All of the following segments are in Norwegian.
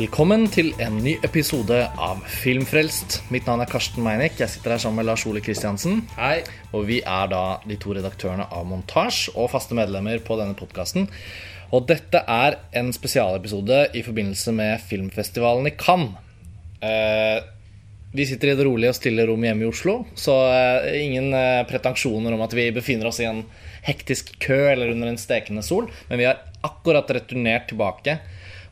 Velkommen til en ny episode av Filmfrelst. Mitt navn er Karsten Meinick. Jeg sitter her sammen med Lars Ole Kristiansen. Hei. Og vi er da de to redaktørene av Montasj og faste medlemmer på denne podkasten. Og dette er en spesialepisode i forbindelse med filmfestivalen i Cannes. Eh, vi sitter i det rolige og stille rom hjemme i Oslo, så eh, ingen eh, pretensjoner om at vi befinner oss i en hektisk kø eller under en stekende sol, men vi har akkurat returnert tilbake,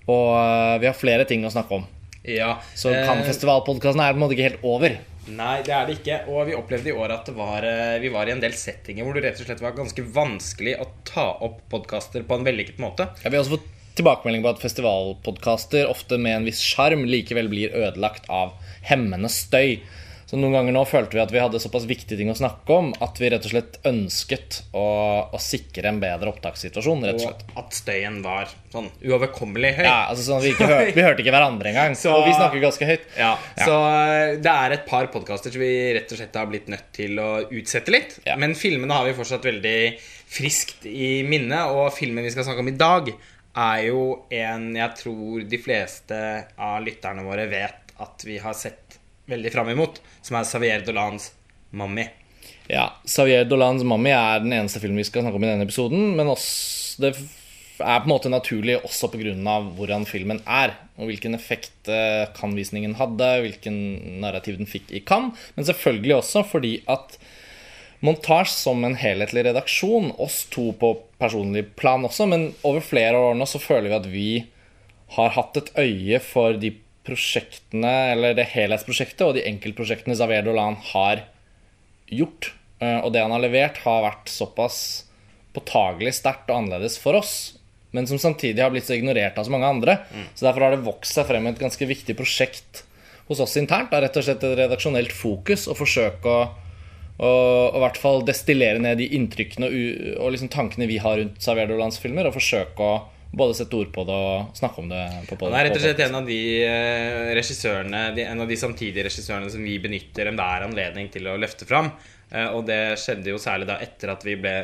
og eh, vi har flere ting å snakke om. Ja. Så eh, Cannes-festivalpodkasten er på en måte ikke helt over. Nei, det er det ikke. Og vi opplevde i år at det var, eh, vi var i en del settinger hvor det rett og slett var ganske vanskelig å ta opp podkaster på en vellykket måte. Ja, vi har også fått tilbakemelding på at festivalpodkaster ofte med en viss sjarm likevel blir ødelagt av hemmende støy. Så noen ganger nå følte vi at vi hadde såpass viktige ting å snakke om at vi rett og slett ønsket å, å sikre en bedre opptakssituasjon. rett og slett. Og at støyen var sånn uoverkommelig høy. Ja, altså sånn vi, hør, vi hørte ikke hverandre engang. Så- Og vi snakker ganske høyt. Ja, Ja. Så eh, det er et par podkaster som vi rett og slett har blitt nødt til å utsette litt. Ja. Men filmene har vi fortsatt veldig friskt i minne, og filmen vi skal snakke om i dag, er jo en jeg tror de fleste av lytterne våre vet at vi har sett veldig fram imot, som er Xavier Dolans 'Mammi'. Ja, Xavier Dolans 'Mammi' er den eneste filmen vi skal snakke om i denne episoden. Men også, det er på en måte naturlig også pga. hvordan filmen er. Og hvilken effekt eh, Cannes-visningen hadde, hvilken narrativ den fikk i Cannes. Men selvfølgelig også fordi at Montasj som en helhetlig redaksjon, oss to på personlig plan også, men over flere år nå så føler vi at vi har hatt et øye for de prosjektene, eller det helhetsprosjektet og de enkeltprosjektene Xavier Dolan har gjort. Eh, Og det han har levert, har vært såpass påtagelig sterkt og annerledes for oss, men som samtidig har blitt så ignorert av så mange andre. Så derfor har det vokst seg frem et ganske viktig prosjekt hos oss internt. Det er rett og slett et redaksjonelt fokus og forsøke å og i hvert fall destillere ned de inntrykkene og, og liksom tankene vi har rundt Xavier Dolans filmer, og forsøke å både sette ord på det og snakke om det. på, på, Han er rett og slett en av de eh, regissørene En av de samtidige regissørene som vi benytter enhver anledning til å løfte fram. Eh, og det skjedde jo særlig da etter at vi ble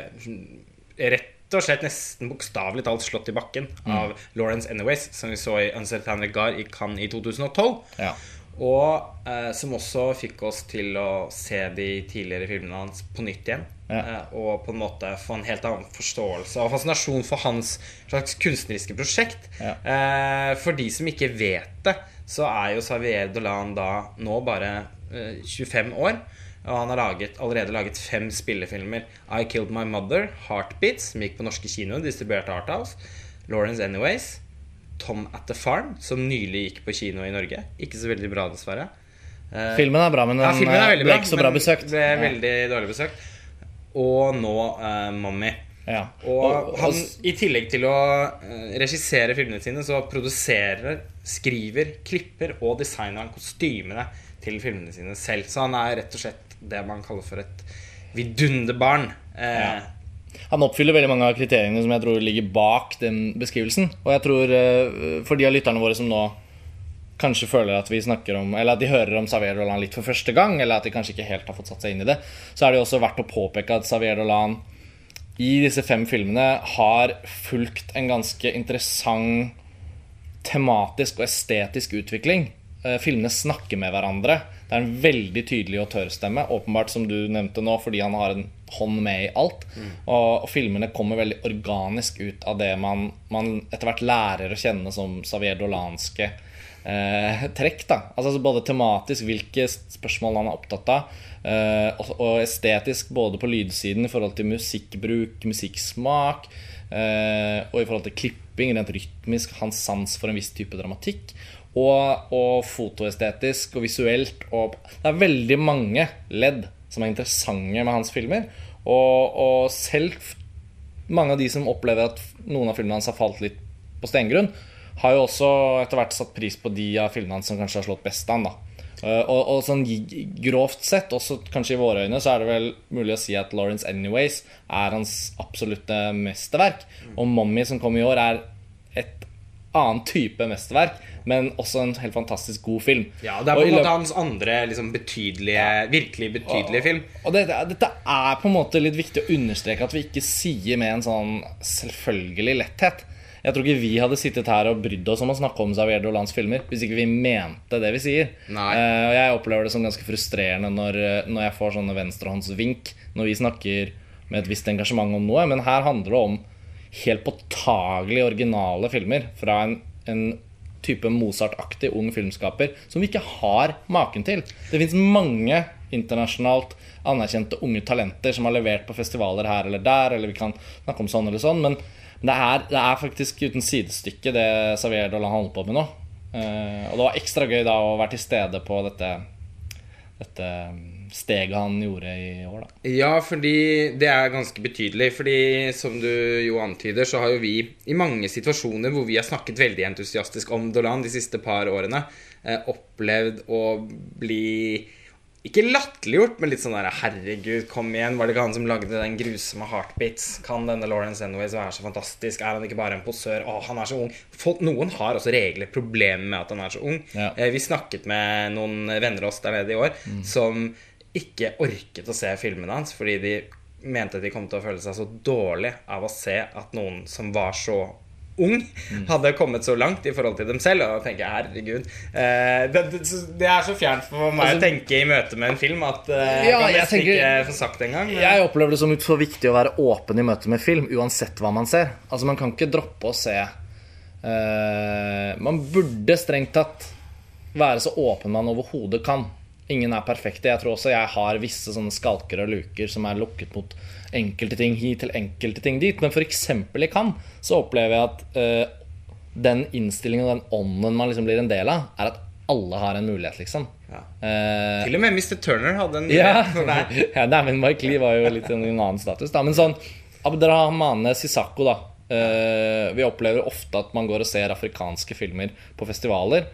rett og slett nesten bokstavelig talt slått i bakken av Lawrence Anyways, som vi så i Uncertain Regard i Cannes i 2012. Ja. Og eh, som også fikk oss til å se de tidligere filmene hans på nytt igjen. Ja. Eh, og på en måte få en helt annen forståelse og fascinasjon for hans slags kunstneriske prosjekt. Ja. Eh, for de som ikke vet det, så er jo Xavier Dolan da nå bare eh, 25 år. Og han har laget, allerede laget fem spillefilmer. I Killed My Mother, Heartbeats, som gikk på norske kinoer, distribuert av Arthouse. Lawrence Anyways, Tom at the Farm, som nylig gikk på kino i Norge. Ikke så veldig bra, dessverre. Eh, Filmen er bra, men den ja, er veldig ble bra, ikke så bra besøkt. Ble Ja. veldig dårlig besøkt. Og nå uh, Mommy. Ja. Og Og- han, og- i tillegg til å eh, regissere filmene sine, så produserer, skriver, klipper og designer han kostymene til filmene sine selv. Så han er rett og slett det man kaller for et vidunderbarn. Eh, Ja. Han oppfyller veldig mange av kriteriene som jeg tror ligger bak den beskrivelsen. Og jeg tror eh, for de av lytterne våre som nå kanskje føler at vi snakker om Eller at de hører om Xavier Dolan litt for første gang, eller at de kanskje ikke helt har fått satt seg inn i det, så er det jo også verdt å påpeke at Xavier Dolan i disse fem filmene har fulgt en ganske interessant tematisk og estetisk utvikling. Eh, Filmene snakker med hverandre. Det er en veldig tydelig autørstemme, åpenbart som du nevnte nå, fordi han har en hånd med i alt. Og, og filmene kommer veldig organisk ut av det man, man etter hvert lærer å kjenne som Xavier Dolanske eh, trekk. da Altså Både tematisk, hvilke spørsmål han er opptatt av, eh, og, og estetisk, både på lydsiden i forhold til musikkbruk, musikksmak, eh, og i forhold til klipping, rent rytmisk, hans sans for en viss type dramatikk. Og, og fotoestetisk og visuelt. Og det er veldig mange ledd som er interessante med hans filmer. Og, og selv mange av de som opplever at noen av filmene hans har falt litt på stengrunn, har jo også etter hvert satt pris på de av filmene hans som kanskje har slått best an. da Eh, og, og sånn grovt sett, også kanskje i våre øyne, så er det vel mulig å si at Lawrence Anyways er hans absolutte mesterverk. Og Mommy, som kom i år, er et annen type mesterverk, men også en helt fantastisk god film. ja, Det er på en måte hans andre liksom, betydelige, virkelig betydelige film. Og det, dette er på en måte litt viktig å understreke at vi ikke sier med en sånn selvfølgelig letthet. Jeg tror ikke vi hadde sittet her og brydd oss om å snakke om Xavier Dolans filmer hvis ikke vi mente det vi sier. Nei. Og jeg opplever det som ganske frustrerende når, eh, når jeg får sånne venstrehåndsvink når vi snakker med et visst engasjement om noe. Men her handler det om helt påtagelig originale filmer fra en, en type Mozart-aktig ung filmskaper som vi ikke har maken til. Det fins mange internasjonalt anerkjente unge talenter som har levert på festivaler her eller der, eller vi kan snakke om sånn eller sånn, men det er, det er faktisk uten sidestykke det Xavier Dolan holder på med nå. Eh, og det var ekstra gøy da å være til stede på dette, dette steget han gjorde i år, da. Ja, fordi det er ganske betydelig. Fordi som du jo antyder, så har jo vi i mange situasjoner hvor vi har snakket veldig entusiastisk om Dolan de siste par årene, eh, opplevd å bli ikke latterliggjort, men litt sånn der Herregud, kom igjen. Var det ikke han som lagde den grusomme Heartbeats? Kan denne Lawrence Anyways være så fantastisk? Er han ikke bare en posør? Å, han er så ung. Folk, noen har også regler problemer med at han er så ung. Ja. Eh, vi snakket med noen venner av oss der nede i år som ikke orket å se filmene hans fordi de mente de kom til å føle seg så dårlig av å se at noen som var så ung, hadde kommet så langt i forhold til dem selv. Og da tenker jeg, herregud eh, det, det, er så fjernt for meg Altså- å tenke i møte med en film at eh, Ja, kan jeg nesten tenker- ikke få sagt det engang. men- Jeg opplever det som så viktig å være åpen i møte med film, uansett hva man ser. Altså Man kan ikke droppe å se eh, Man burde strengt tatt være så åpen man overhodet kan. Ingen er perfekte. Jeg tror også jeg har visse sånne skalker og luker som er lukket mot enkelte ting hit til enkelte ting dit. Men f.eks. i Cannes så opplever jeg at uh, den innstillingen og den ånden man liksom blir en del av, er at alle har en mulighet, liksom. Ja. Uh, Til og med Mr. Turner hadde en ja, for ja nei, men Mike Lee var jo litt i en annen status. Da. Men sånn Abdrahmane Sisako, da. Uh, vi opplever ofte at man går og ser afrikanske filmer på festivaler,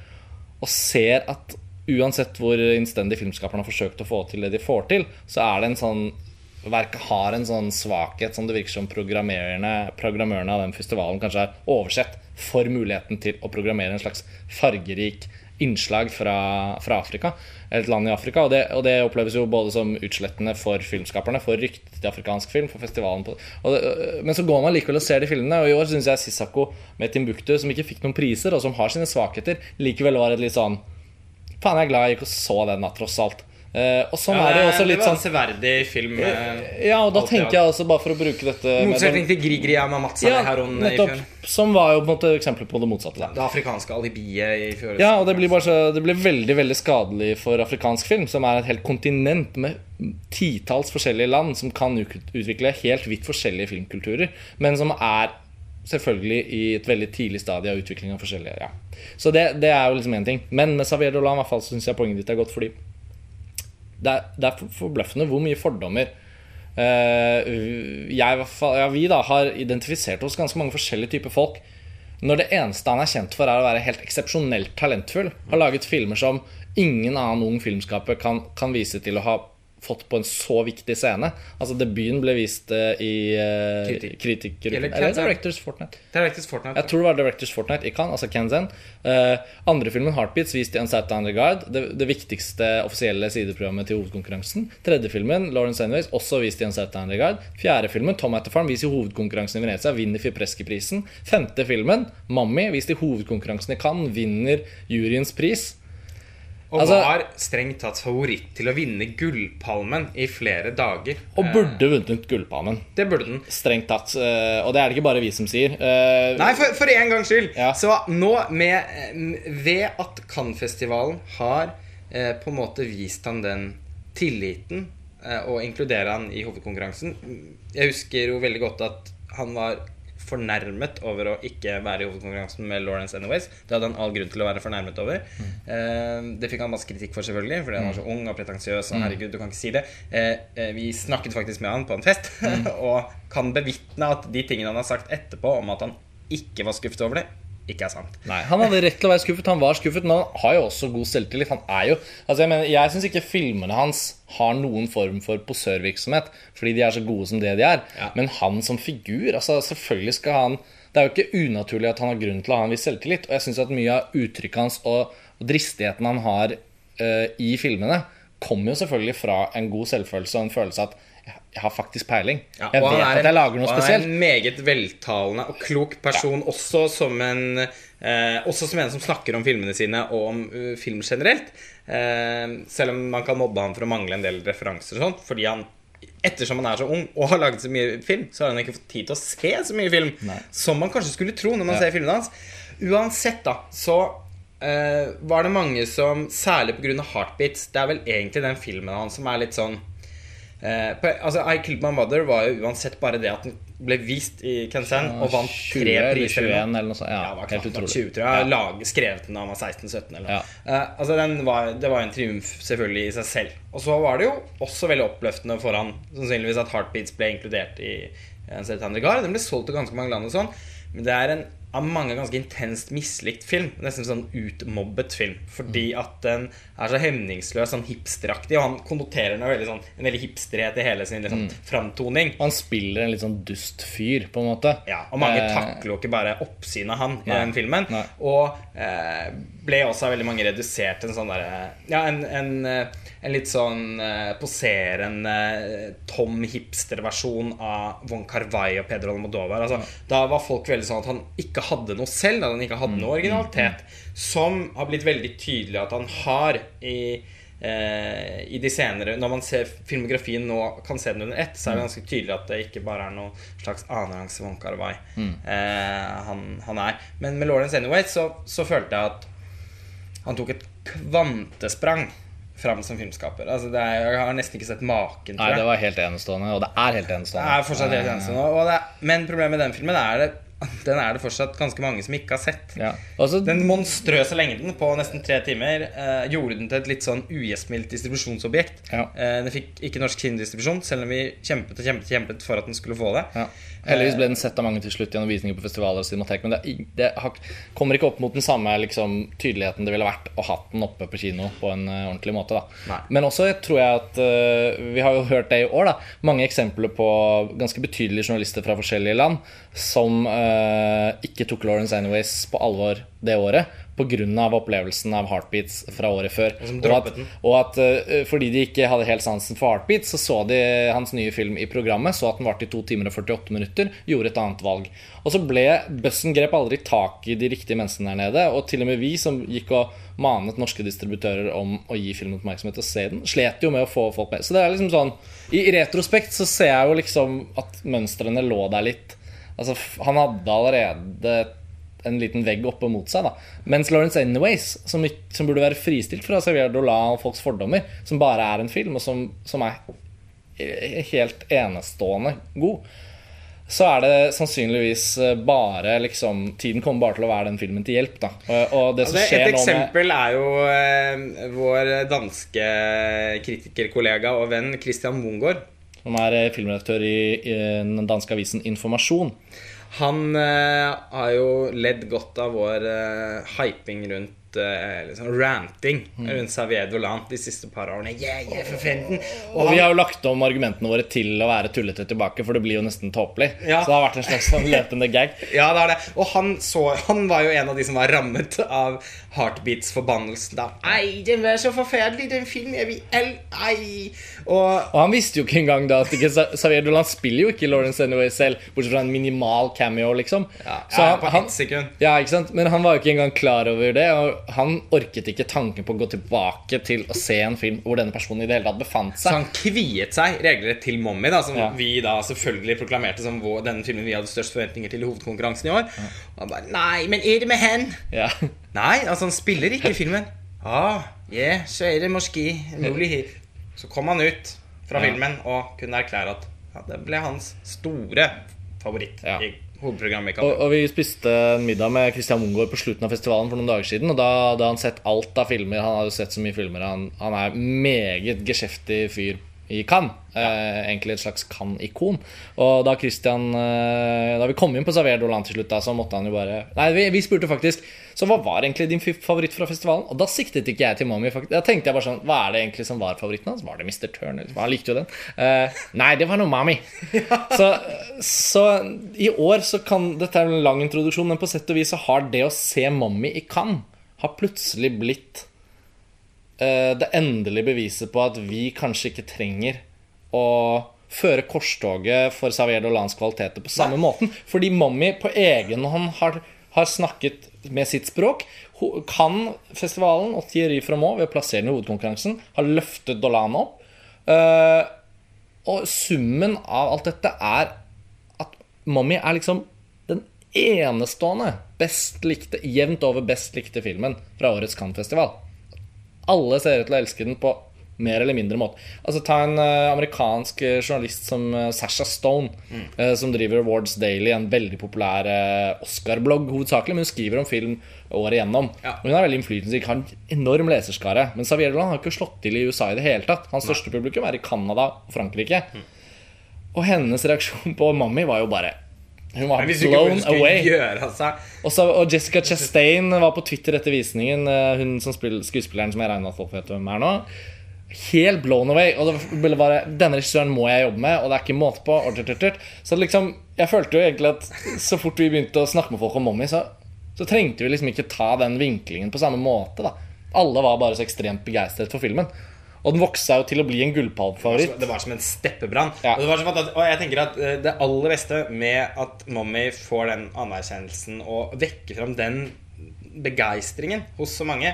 og ser at uansett hvor innstendig filmskaperne har forsøkt å få til det de får til, så er det en sånn Verket har en sånn svakhet som det virker som programmørene av den festivalen kanskje har oversett for muligheten til å programmere en slags fargerik innslag fra, fra Afrika. Et land i Afrika. Og det, og det oppleves jo både som utslettende for filmskaperne, for ryktet til afrikansk film, for festivalen på det, Men så går man likevel og ser de filmene, og i år syns jeg Sissako med Timbuktu, som ikke fikk noen priser, og som har sine svakheter, likevel var et litt sånn Faen, jeg er glad jeg gikk og så den, tross alt. Uh, og sånn er det jo også litt sånn det var en severdig film. Uh, Ja, og da tenker jeg også, bare for å bruke dette med Motsetning til Grigri Matsa ja, i fjor. nettopp, Som var jo på en måte eksempel på det motsatte. Det afrikanske alibiet i fjor. Ja, og det blir, bare så, det blir veldig veldig skadelig for afrikansk film, som er et helt kontinent med titalls forskjellige land som kan utvikle helt vidt forskjellige filmkulturer, men som er selvfølgelig i et veldig tidlig stadie av utvikling av forskjellige ja. Så det, det er jo liksom én ting. Men med Xavier Dolan i hvert fall syns jeg poenget ditt er godt, fordi det er, det er forbløffende hvor mye fordommer uh, jeg, ja, vi da har identifisert hos ganske mange forskjellige typer folk. Når det eneste han er kjent for, er å være helt eksepsjonelt talentfull. Har laget filmer som ingen annen ung filmskaper kan, kan vise til å ha fått på en så viktig scene. Altså Debuten ble vist eh, i uh, Kritikk. Kritiker... Eller. Directors Fortnite. Er Fortnite. Jeg tror det var Directors Fortnite i Cannes, altså Kanzen. Uh, andre filmen, Heartbeats, vist i Unsighted Underguard. Det, det viktigste offisielle sideprogrammet til hovedkonkurransen. Tredje filmen, Lawrence Anyways, også vist i Unsighted Underguard. Fjerde filmen, Tom Atterfarm, vist i hovedkonkurransen i Venezia, vinner Fipreschi-prisen. Femte filmen, Mummy, vist i hovedkonkurransen i Cannes, vinner juryens pris. Og Altså- var strengt tatt favoritt til å vinne Gullpalmen i flere dager. Og Eh, burde vunnet Gullpalmen. Det burde den. Strengt tatt. uh, og det er det ikke bare vi som sier. Uh, Nei, for, for en gangs skyld. Ja. Så nå med eh, Ved at Cannes-festivalen har eh, på en måte vist han den tilliten eh, og inkludere han i hovedkonkurransen Jeg husker jo veldig godt at han var fornærmet over å ikke være i hovedkonkurransen med Lawrence Anyways. Det hadde han all grunn til å være fornærmet over. Eh, det fikk han masse kritikk for, selvfølgelig, fordi han var så ung og pretensiøs. Og herregud, du kan ikke si det. Eh, eh, vi snakket faktisk med han på en fest, og kan bevitne at de tingene han har sagt etterpå om at han ikke var skuffet over det, ikke er sant. Nei, Han hadde rett til å være skuffet. Han var skuffet, men han har jo også god selvtillit. Han er jo, altså Jeg, mener, jeg syns ikke filmene hans har noen form for posørvirksomhet fordi de er så gode som det de er. Ja. Men han som figur altså Selvfølgelig skal han Det er jo ikke unaturlig at han har grunn til å ha en viss selvtillit. Og jeg syns at mye av uttrykket hans og, og dristigheten han har uh, i filmene, kommer jo selvfølgelig fra en god selvfølelse og en følelse at jeg, har faktisk peiling. Ja, jeg vet at jeg lager noe og Han er en meget veltalende og klok person, også som en eh, Også som en som snakker om filmene sine og om uh, film generelt. Eh, selv om man kan mobbe han for å mangle en del referanser og sånt. Fordi han Ettersom han er så ung og har laget så mye film, så har han ikke fått tid til å se så mye film Nei. som man kanskje skulle tro når man Ja. ser filmene hans. Uansett, da, så eh, var det mange som, særlig pga. Heartbeats Det er vel egentlig den filmen hans som er litt sånn eh, på, Altså, I Killed My Mother var jo uansett bare det at den ble vist i Cannes og vant tre priser. eller 21 eller noe sånt. Ja, Ja, var helt utrolig. 20, tror jeg. Lag, skrevet den da han var 16-17 eller noe. Ja. Eh, altså den var, det var en triumf selvfølgelig i seg selv. Og så var det jo også veldig oppløftende for han sannsynligvis at Heartbeats ble inkludert i en Regard. Den ble solgt til ganske mange land og sånn. Men det er en av mange ganske intenst mislikt film. Nesten sånn utmobbet film. Fordi Mm. at den er så hemningsløs, sånn hipsteraktig. Og han konnoterer den veldig sånn, en veldig hipsterhet i hele sin liksom, Mm. framtoning. Han spiller en litt sånn dust fyr, på en måte. Ja, og mange Eh, takler jo ikke bare oppsynet av han i Nei. den filmen. Nei. Og eh, ble også av veldig mange redusert til en sånn derre Ja, en, en, eh, en litt sånn eh, poserende eh, tom hipster-versjon av Von Carvai og Pedro Almodovar. Altså, Da var folk veldig sånn at han ikke hadde noe selv, at han ikke hadde noe originalitet. Som har blitt veldig tydelig at han har i i de senere Når man ser filmografien nå, kan se den under ett, så er det ganske tydelig at det ikke bare er noe slags annenrangs Von Carvai eh, han, han er. Men med Lawrence Anyway så, så følte jeg at han tok et kvantesprang fram som filmskaper. Altså det er, jeg har nesten ikke sett maken. tror Nei, det var helt enestående, og det er helt Det enestående. er fortsatt helt enestående. Det er, men problemet med den filmen er det den er det fortsatt ganske mange som ikke har sett. Ja. Altså, Den monstrøse lengden på nesten tre timer eh, gjorde den til et litt sånn ugjestmildt distribusjonsobjekt. Ja. Eh, den fikk ikke norsk kinodistribusjon, selv om vi kjempet og kjempet, kjempet for at den skulle få det. Ja. Heldigvis ble den sett av mange til slutt gjennom visninger på festivaler og cinematek, men det, det har, kommer ikke opp mot den samme liksom, tydeligheten det ville vært å ha den oppe på kino på en uh, ordentlig måte. Men også tror jeg at uh, Vi har jo hørt det i år, da. Mange eksempler på ganske betydelige journalister fra forskjellige land som uh, ikke tok Lawrence Anyways på alvor det året pga. opplevelsen av Heartbeats fra året før. Og at, og at uh, fordi de ikke hadde helt sansen for Heartbeats, så så de hans nye film i programmet, så at den varte i 2 timer og 48 minutter, gjorde et annet valg. Og så ble Bussen grep aldri tak i de riktige menneskene der nede, og til og med vi som gikk og manet norske distributører om å gi filmen oppmerksomhet og se den, slet jo med å få folk med. Så det er liksom sånn I retrospekt så ser jeg jo liksom at mønstrene lå der litt. Altså, han hadde allerede en liten vegg oppe mot seg. da Mens Lawrence Anyways, som, som burde være fristilt fra Xavier Dolan og folks fordommer, som bare er en film, og som, som er helt enestående god, så er det sannsynligvis eh, bare liksom Tiden kommer bare til å være den filmen til hjelp. da Og, det som Altså, skjer et eksempel er jo eh, vår danske kritikerkollega og venn Christian Mungård. Som er eh, filmredaktør i, i den danske avisen Informasjon. Han eh, har jo ledd godt av vår eh, hyping rundt eh, liksom ranting Mm. rundt Xavier Dolan de siste par årene. Yeah, yeah, for fanden. Og vi har jo lagt om argumentene våre til å være tullete tilbake, for det blir jo nesten tåpelig. Ja. Så det har vært en slags sånn løpende gag. Ja, det er det. Og han, så, han var jo en av de som var rammet av Heartbeats-forbannelsen. da. Ei, den var så forferdelig, den filmen. Jeg vil el... Ei. Og Og han visste jo ikke engang da at ikke Xavier Dolan spiller jo ikke Lawrence Anyway selv, bortsett fra en minimal cameo, liksom. ja, Så ja, på han, ett sekund. ja, ikke sant? Men han var jo ikke engang klar over det, og han orket ikke tanken på å gå tilbake til å se en film hvor denne personen i det hele tatt befant seg. Så han kviet seg regelrett til Mommy, da, som Ja. vi da selvfølgelig proklamerte som vår, denne filmen vi hadde størst forventninger til i hovedkonkurransen i år. Og han bare Nei, men er det med hen? Ja. Nei, altså han spiller ikke i filmen. Ah, yeah, så er det måske mulig Så kom han ut fra Ja. filmen og kunne erklære at ja, det ble hans store favoritt Ja. Hovedprogrammet. Og, og vi spiste en middag med Christian Mungård på slutten av festivalen for noen dager siden. Og da hadde han sett alt av filmer. Han hadde sett så mye filmer. Han, han er meget geskjeftig fyr i Cannes. Eh, egentlig et slags Cannes-ikon. Og da Christian eh, Da vi kom inn på Saver Dolan til slutt, da, så måtte han jo bare Nei, vi, vi spurte faktisk Så hva var egentlig din favoritt fra festivalen? Og da siktet ikke jeg til Mommy. faktisk. Da tenkte jeg bare sånn Hva er det egentlig som var favoritten hans? Var det Mr. Turner? Han likte jo den. Eh, nei, det var noe Mommy. Så, så i år så kan Dette er en lang introduksjon, men på sett og vis så har det å se Mommy i Cannes Har plutselig blitt det endelige beviset på at vi kanskje ikke trenger å føre korstoget for Xavier Dolans kvaliteter på samme måten. Fordi Mommy på egen hånd har, har snakket med sitt språk. Kan Cannes-festivalen og Thierry Froment ved å plassere den i hovedkonkurransen har løftet Dolan opp. Uh, og summen av alt dette er at Mommy er liksom den enestående best likte, jevnt over best likte filmen fra årets Cannes-festival. Alle ser ut til å elske den på mer eller mindre måte. Altså Ta en uh, amerikansk eh, journalist som uh, Sasha Stone, eh, som driver Awards Daily, en veldig populær Oscar-blogg hovedsakelig, men hun skriver om film året igjennom. Ja. Hun er veldig innflytelsesrik, har en enorm leserskare. Men Xavier Dolan har ikke slått til i USA i det hele tatt. Hans største publikum er i Canada og Frankrike. Og hennes reaksjon på Mammi var jo bare Hun var blown away. gjøre altså. Også, og Jessica Chastain var på Twitter etter visningen. eh, Hun som spiller, Skuespilleren som jeg regner med at folk vet hvem er nå. Helt blown away. Og det ville bare Denne regissøren må jeg jobbe med, og det er ikke måte på. Og tut, tut. Så liksom Jeg følte jo egentlig at så fort vi begynte å snakke med folk om Mommy, så, så trengte vi liksom ikke ta den vinklingen på samme måte. da Alle var bare så ekstremt begeistret for filmen. Og den seg jo til å bli en gullpallfavoritt. Det var som en steppebrann. Ja. Og, det og jeg tenker at eh, det aller beste med at Mommy får den anerkjennelsen og vekker fram den begeistringen hos så mange,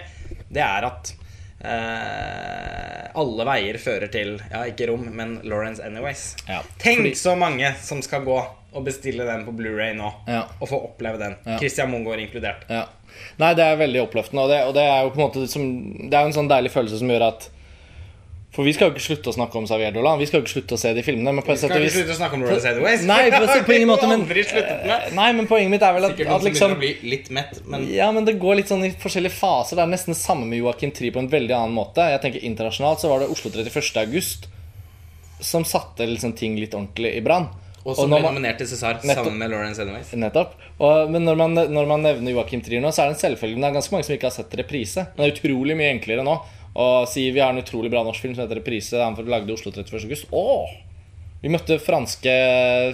det er at Uh, alle veier fører til Ja, ikke Rom, men Lawrence Anyways. Ja, Tenk fordi- så mange som skal gå og bestille den på Blu-ray nå, Ja. og få oppleve den. Ja. Christian Mungård inkludert. Ja. Nei, det er veldig oppløftende, og det, og det er jo på en måte som, Det er en sånn deilig følelse som gjør at For vi skal jo ikke slutte å snakke om Xavier Dolan. Vi skal jo ikke slutte å se de filmene. Men på Vi skal ikke slutte å snakke om Royal Sideways. Nei, på, på ingen måte, men. Nei, men poenget mitt er vel at, Sikkert at liksom å bli litt mett, men ja, men det går litt sånn i forskjellige faser. Det er nesten det samme med Joakim Trier på en veldig annen måte. Jeg tenker Internasjonalt så var det Oslo 31. august som satte liksom ting litt ordentlig i brann. Og som ble nominert til César sammen med Lawrence Anyways. Nettopp. Og, men når man, når man nevner Joakim Trier nå, så er det en selvfølge. Det er ganske mange som ikke har sett reprise. Men det er utrolig mye enklere nå å sier vi har en utrolig bra norsk film som heter Reprise. Han lagde Oslo 31. august. Åh! Vi møtte franske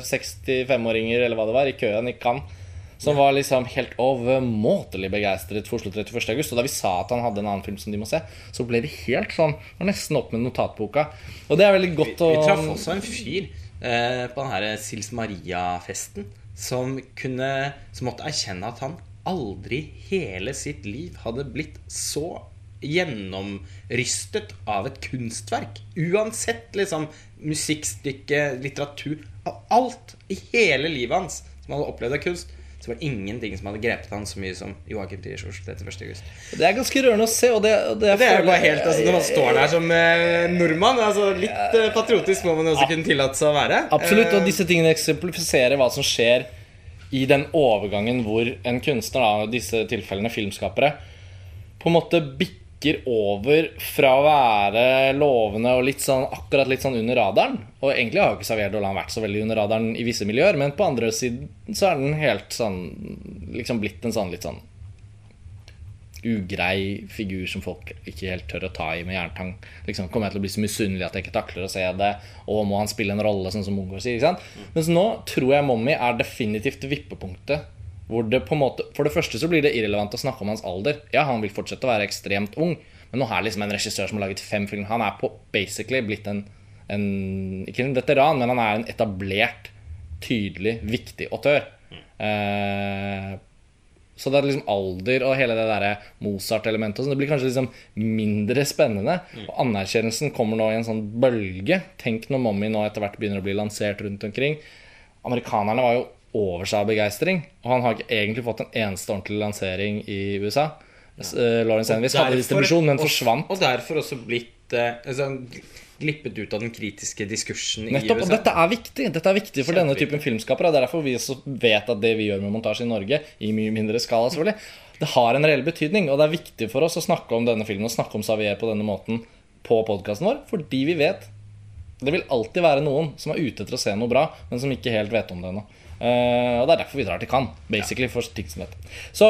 65-åringer eller hva det var, i køen i Cannes. Som var liksom helt overmåtelig begeistret for Oslo 31. august. Og da vi sa at han hadde en annen film som de må se, så ble vi helt sånn var Nesten opp med notatboka. Og det er veldig godt å Vi traff også en fyr eh, på den her Sils Maria-festen som kunne Som måtte erkjenne at han aldri hele sitt liv hadde blitt så gjennomrystet av et kunstverk. Uansett liksom musikkstykke, litteratur Av Alt i hele livet hans som hadde opplevd av kunst. Så var det ingenting som hadde grepet han så mye som Joakim Triers Oslo 31. august. Det er ganske rørende å se. Og det, og det, Det er jo bare helt, altså Når man står der som eh, nordmann altså Litt eh, patriotisk må man også kunne tillate seg å være. Absolutt, og Eh, disse tingene eksemplifiserer hva som skjer i den overgangen hvor en kunstner, da, i disse tilfellene filmskapere, på en måte bikker over fra å være lovende og litt sånn, akkurat litt sånn under radaren. Og egentlig har jo ikke Xavier Dolan vært så veldig under radaren i visse miljøer, men på andre siden så er den helt sånn liksom blitt en sånn litt sånn ugrei figur som folk ikke helt tør å ta i med jerntang. Liksom, kommer jeg til å bli så misunnelig at jeg ikke takler å se det? Og må han spille en rolle, sånn som Mungård sier? Ikke sant? Mens nå tror jeg Mommy er definitivt vippepunktet. Hvor det på en måte For det første så blir det irrelevant å snakke om hans alder. Ja, han vil fortsette å være ekstremt ung, men nå er liksom en regissør som har laget fem filmer. Han er på basically blitt en, en Ikke en veteran, men han er en etablert, tydelig, viktig autør. Eh, så det er liksom alder og hele det der Mozart-elementet sånn, Det blir kanskje liksom mindre spennende. Og anerkjennelsen kommer nå i en sånn bølge. Tenk når Mommy nå etter hvert begynner å bli lansert rundt omkring. Amerikanerne var jo over seg av begeistring. Og han har ikke egentlig fått en eneste ordentlig lansering i USA. Ja. Lawrence Envis hadde distribusjon, men forsvant. Og derfor også blitt eh, altså, glippet ut av den kritiske diskursen Nettopp, i og dette er viktig Dette er viktig for denne typen filmskapere. Det er derfor vi også vet at det vi gjør med montasje i Norge, i mye mindre skala selvfølgelig, det har en reell betydning. Og det er viktig for oss å snakke om denne filmen og snakke om Savier på denne måten på podkasten vår, fordi vi vet det vil alltid være noen som er ute etter å se noe bra, men som ikke helt vet om det ennå. Eh, og det er derfor vi drar til Cannes, basically, for ting som dette. Så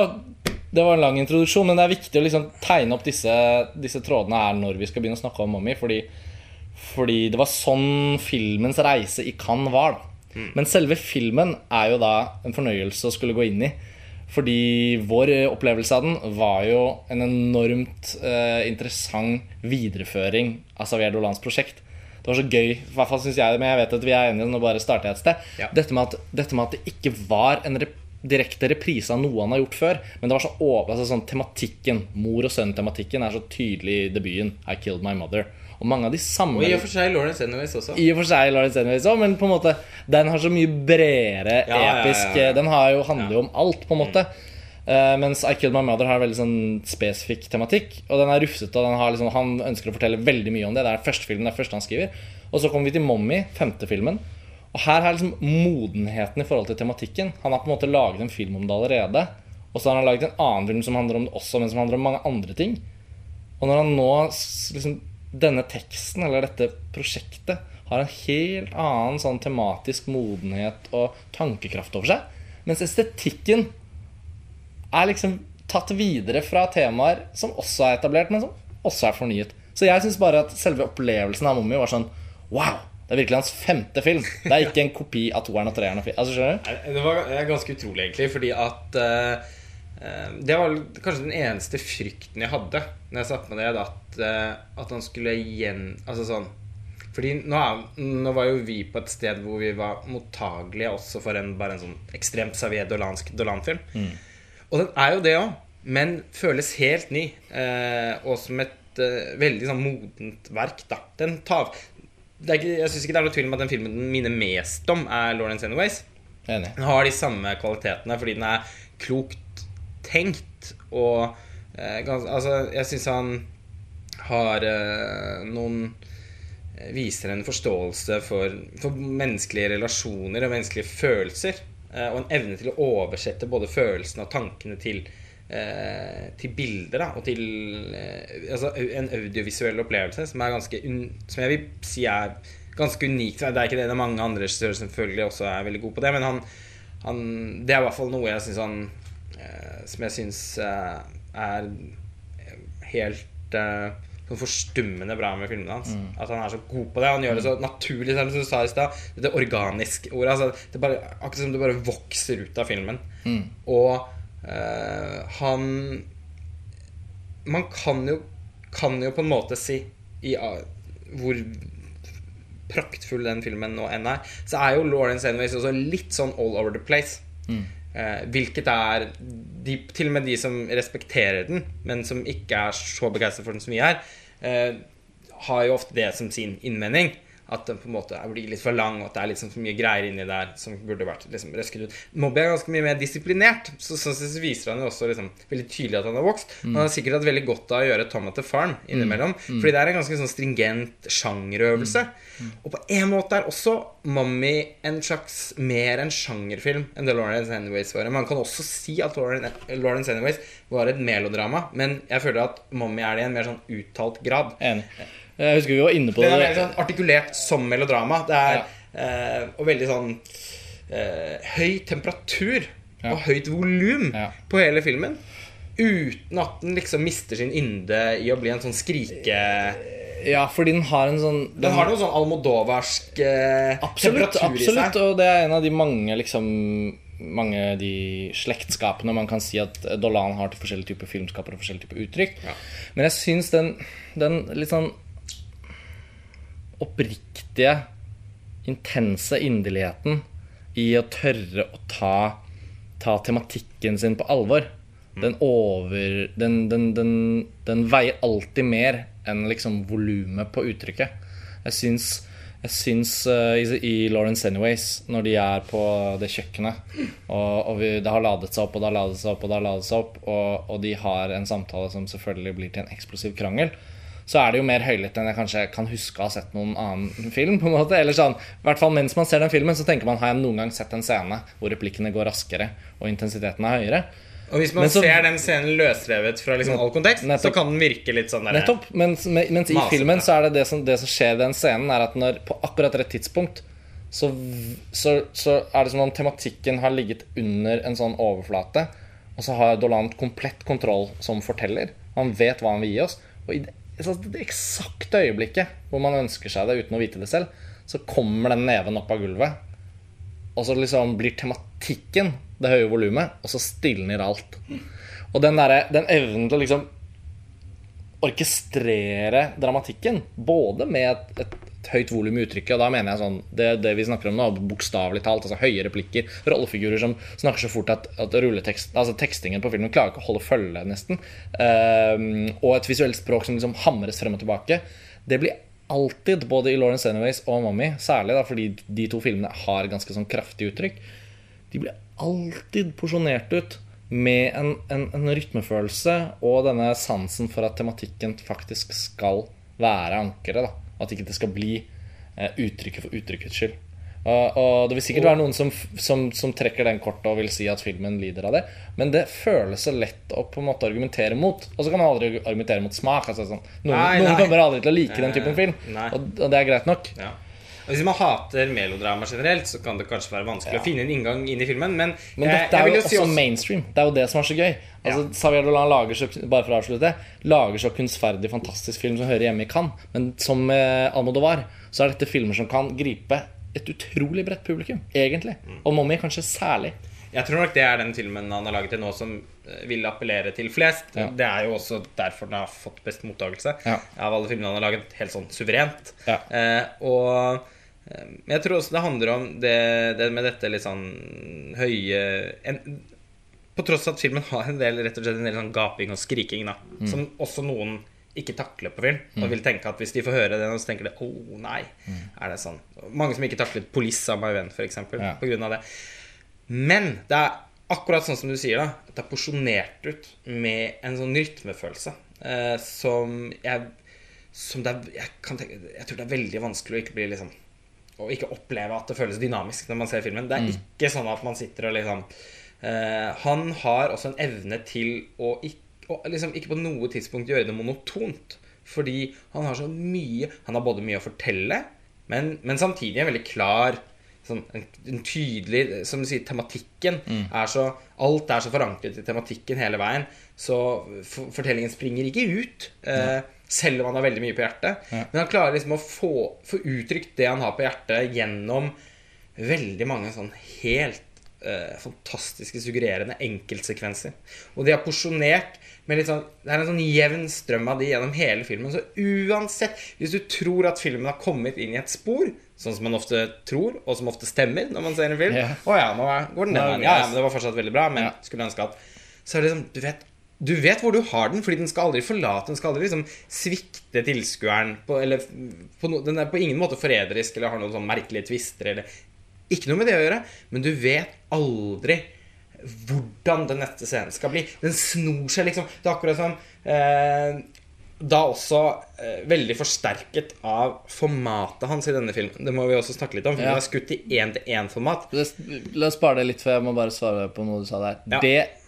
det var en lang introduksjon, men det er viktig å liksom tegne opp disse, disse trådene her når vi skal begynne å snakke om Mommy, fordi, fordi det var sånn filmens reise i Cannes var. da. Men selve filmen er jo da en fornøyelse å skulle gå inn i. Fordi vår opplevelse av den var jo en enormt eh, interessant videreføring av Xavier Dolans prosjekt. Det var så gøy, i hvert fall syns jeg det, men jeg vet at vi er enige. Nå bare starter jeg et sted. Ja. Dette, med at, dette med at det ikke var en rep direkte reprise av noe han har gjort før. Men det var så over, altså sånn tematikken, mor og sønn-tematikken er så tydelig i debuten. I Killed My Mother. Og mange av de samme Og i og for seg Lawrence Anyways også. i og for seg Lawrence Anyways også, men på en måte den har så mye bredere Ja, ja, ja, ja. Den har jo, handler jo om alt, på en måte. Eh, mens I Killed My Mother har veldig sånn spesifikk tematikk. Og den er rufsete, og den liksom, han ønsker å fortelle veldig mye om det. Det er første filmen, det er første han skriver. Og så kommer vi til Mommy, femte filmen. Og her er liksom modenheten i forhold til tematikken. Han har på en måte laget en film om det allerede. Og så har han laget en annen film som handler om det også, men som handler om mange andre ting. Og når han nå liksom, Denne teksten, eller dette prosjektet, har en helt annen sånn tematisk modenhet og tankekraft over seg. Mens estetikken er liksom tatt videre fra temaer som også er etablert, men som også er fornyet. Så jeg syns bare at selve opplevelsen av Mummi var sånn Wow! Det er virkelig hans femte film. Det er ikke en kopi av toeren og treeren. Altså, skjønner du? Det var ganske utrolig, egentlig, fordi at eh, Det var kanskje den eneste frykten jeg hadde Når jeg satte meg ned, at, uh, at han skulle igjen Altså sånn Fordi nå, er, nå var jo vi på et sted hvor vi var mottagelige også for en, bare en sånn ekstremt Xavier Dolansk Dolan-film. Og den er jo det òg, men føles helt ny. Eh, og som et eh, veldig sånn modent verk, da. Den tar ikke, Jeg syns ikke det er noe tvil om at den filmen den minner mest om, er Lawrence Anyways. Enig. Den har de samme kvalitetene fordi den er klokt tenkt og eh, gans, Altså, jeg syns han har eh, noen eh, Viser en forståelse for, for menneskelige relasjoner og menneskelige følelser. Eh, og en evne til å oversette både følelsene og tankene til eh, til bilder da, og til eh, altså, en audiovisuell opplevelse som ganske Som jeg vil si er ganske unikt. Det er ikke det, det er mange andre regissører selvfølgelig også er veldig gode på det, men han, han Det er i hvert fall noe jeg synes han Som jeg syns er helt sånn forstummende bra med filmene hans. At han er så god på det. Han gjør det så naturlig, som du sa i stad. Det organiske ordet. Altså, det bare, akkurat som det bare vokser ut av filmen. Og øh, han Man kan jo, kan jo på en måte si i, ah, hvor praktfull den filmen nå enn er, så er jo Lawrence Anyways også litt sånn all over the place. Eh, hvilket er de, Til og med de som respekterer den, men som ikke er så begeistret for den som vi er, eh, har jo ofte det som sin innvending. At den på en måte blir litt for lang, og at det er sånn for mye greier inni der som burde vært liksom røsket ut. Mobby er ganske mye mer disiplinert, så sånn sett viser han jo også liksom, veldig tydelig at han har vokst. Han har sikkert hatt veldig godt av å gjøre Tom at the Farm innimellom, fordi det er en ganske sånn stringent sjangerøvelse. Og på en måte er også Mummy en slags mer en sjangerfilm enn det Lawrence Anyways var. Man kan også si at Lawrence Anyways var et melodrama, men jeg føler at Mummy er det i en mer sånn uttalt grad. Enig. Jeg husker vi var inne på Den er det. mer sånn artikulert som melodrama. Det er eh, Og veldig sånn eh, høy temperatur og høyt volum på hele filmen. Uten at den liksom mister sin ynde i å bli en sånn skrike... Ja, fordi den har en sånn Den har noe sånn almodovarsk eh, Absolutt, temperatur i seg. absolutt og det er en av de mange liksom mange de slektskapene man kan si at Dolan har til forskjellige typer filmskapere og forskjellige typer uttrykk. Ja. Men jeg syns den, den litt sånn oppriktige, intense inderligheten i å tørre å ta, ta tematikken sin på alvor, den over den, den, den, veier alltid mer enn liksom volumet på uttrykket. Jeg syns, jeg syns uh, i, i Lawrence Anyways, når de er på det kjøkkenet, og, og vi, det har ladet seg opp, og det har ladet seg opp, og det har ladet seg opp, og, og de har en samtale som selvfølgelig blir til en eksplosiv krangel, så er det jo mer høylytt enn jeg kanskje kan huske å ha sett noen annen film. på en måte Eller sånn, i hvert fall Mens man ser den filmen, så tenker man har jeg noen gang sett en scene hvor replikkene går raskere og intensiteten er høyere. Og hvis man så- ser den scenen løsrevet fra liksom all kontekst, Nettopp. så kan den virke litt sånn der Nettopp. Mens, mens i filmen så er det det som, det som skjer i den scenen, er at når på akkurat rett tidspunkt så, så, så er det som om tematikken har ligget under en sånn overflate, og så har Dolan komplett kontroll som forteller. Han vet hva han vil gi oss. Og i det, det eksakte øyeblikket hvor man ønsker seg det uten å vite det selv, så kommer den neven opp av gulvet, og så liksom blir tematikken det høye volumet, og så stilner alt. Og den, der, den evnen til å liksom orkestrere dramatikken. Både med et, et, høyt volum i uttrykket. Og da mener jeg sånn det, det vi snakker om nå, bokstavelig talt. Altså høye replikker, rollefigurer som snakker så fort at, at rulletekst, altså tekstingen på filmen klarer ikke å holde følge, nesten. Um, og et visuelt språk som liksom hamres frem og tilbake. Det blir alltid, både i Lawrence Anyways og Mommy, særlig da fordi de to filmene har ganske sånn kraftig uttrykk, de blir alltid porsjonert ut med en, en, en, rytmefølelse og denne sansen for at tematikken faktisk skal være ankeret. At ikke det skal bli eh, uttrykket for uttrykkets skyld. Og, og, det vil sikkert være noen som, som, som, trekker den kortet og vil si at filmen lider av det. Men det føles så lett å på en måte argumentere mot. Og så kan man aldri argumentere mot smak. Altså, sånn. Noen, nei, nei. noen, kommer aldri til å like den typen film, og, og, det er greit nok. Ja. Hvis man hater melodrama generelt, så kan det kanskje være vanskelig ja. å finne en inngang inn i filmen. Men, men dette er jo, også, også mainstream. Det er jo det som er så gøy. Altså, ja. Xavier Dolan lager så, bare for å avslutte lager så kunstferdig, fantastisk film som hører hjemme i Cannes. Men som eh, Almodovar så er dette filmer som kan gripe et utrolig bredt publikum, egentlig. Mm. Og Mommy kanskje særlig. Jeg tror nok det er den filmen han har laget til nå som eh, vil appellere til flest. Ja. Det er jo også derfor den har fått best mottakelse ja. av alle filmene han har laget, helt sånn suverent. Ja. Eh, og Ehm, jeg tror også det handler om det, det med dette litt sånn høye en, På tross av at filmen har en del rett og slett en del sånn gaping og skriking, da, mm. som også noen ikke takler på film. Og mm. vil tenke at hvis de får høre det, så tenker de 'Å, oh, nei'. Mm. Er det sånn? Mange som ikke taklet 'Police' av My Venn, f.eks. Ja. På grunn av det. Men det er akkurat sånn som du sier, da. Det er porsjonert ut med en sånn rytmefølelse eh, som jeg Som det er jeg, tenke, jeg tror det er veldig vanskelig å ikke bli liksom og ikke oppleve at det føles dynamisk når man ser filmen. Det er mm. ikke sånn at man sitter og liksom uh, Han har også en evne til å ikke, å liksom ikke på noe tidspunkt gjøre det monotont. Fordi han har så mye Han har både mye å fortelle, men, men samtidig en veldig klar sånn, en, en, tydelig Som du sier, tematikken mm. er så Alt er så forankret i tematikken hele veien. Så for, fortellingen springer ikke ut. Uh, selv om han har veldig mye på hjertet. Ja. Men han klarer liksom å få, få, uttrykt det han har på hjertet, gjennom veldig mange sånn helt uh, fantastiske, suggererende enkeltsekvenser. Og de har porsjonert med litt sånn Det er en sånn jevn strøm av de gjennom hele filmen. Så uansett, hvis du tror at filmen har kommet inn i et spor, sånn som man ofte tror, og som ofte stemmer når man ser en film Å yeah. oh, ja, nå går den ned. Ja, ja, men det var fortsatt veldig bra, men skulle ønske at Så er det liksom Du vet du vet hvor du har den, fordi den skal aldri forlate Den skal aldri liksom svikte tilskueren. På, eller på no, den er på ingen måte forræderisk eller har noen sånn merkelige tvister. Eller, ikke noe med det å gjøre, men du vet aldri hvordan den neste scenen skal bli. Den snor seg liksom. Det er akkurat som eh, Da også eh, veldig forsterket av formatet hans i denne filmen. Det må vi også snakke litt om. For ja. Den er skutt i én-til-én-format. La oss spare det litt, for jeg må bare svare på noe du sa der. Ja. Det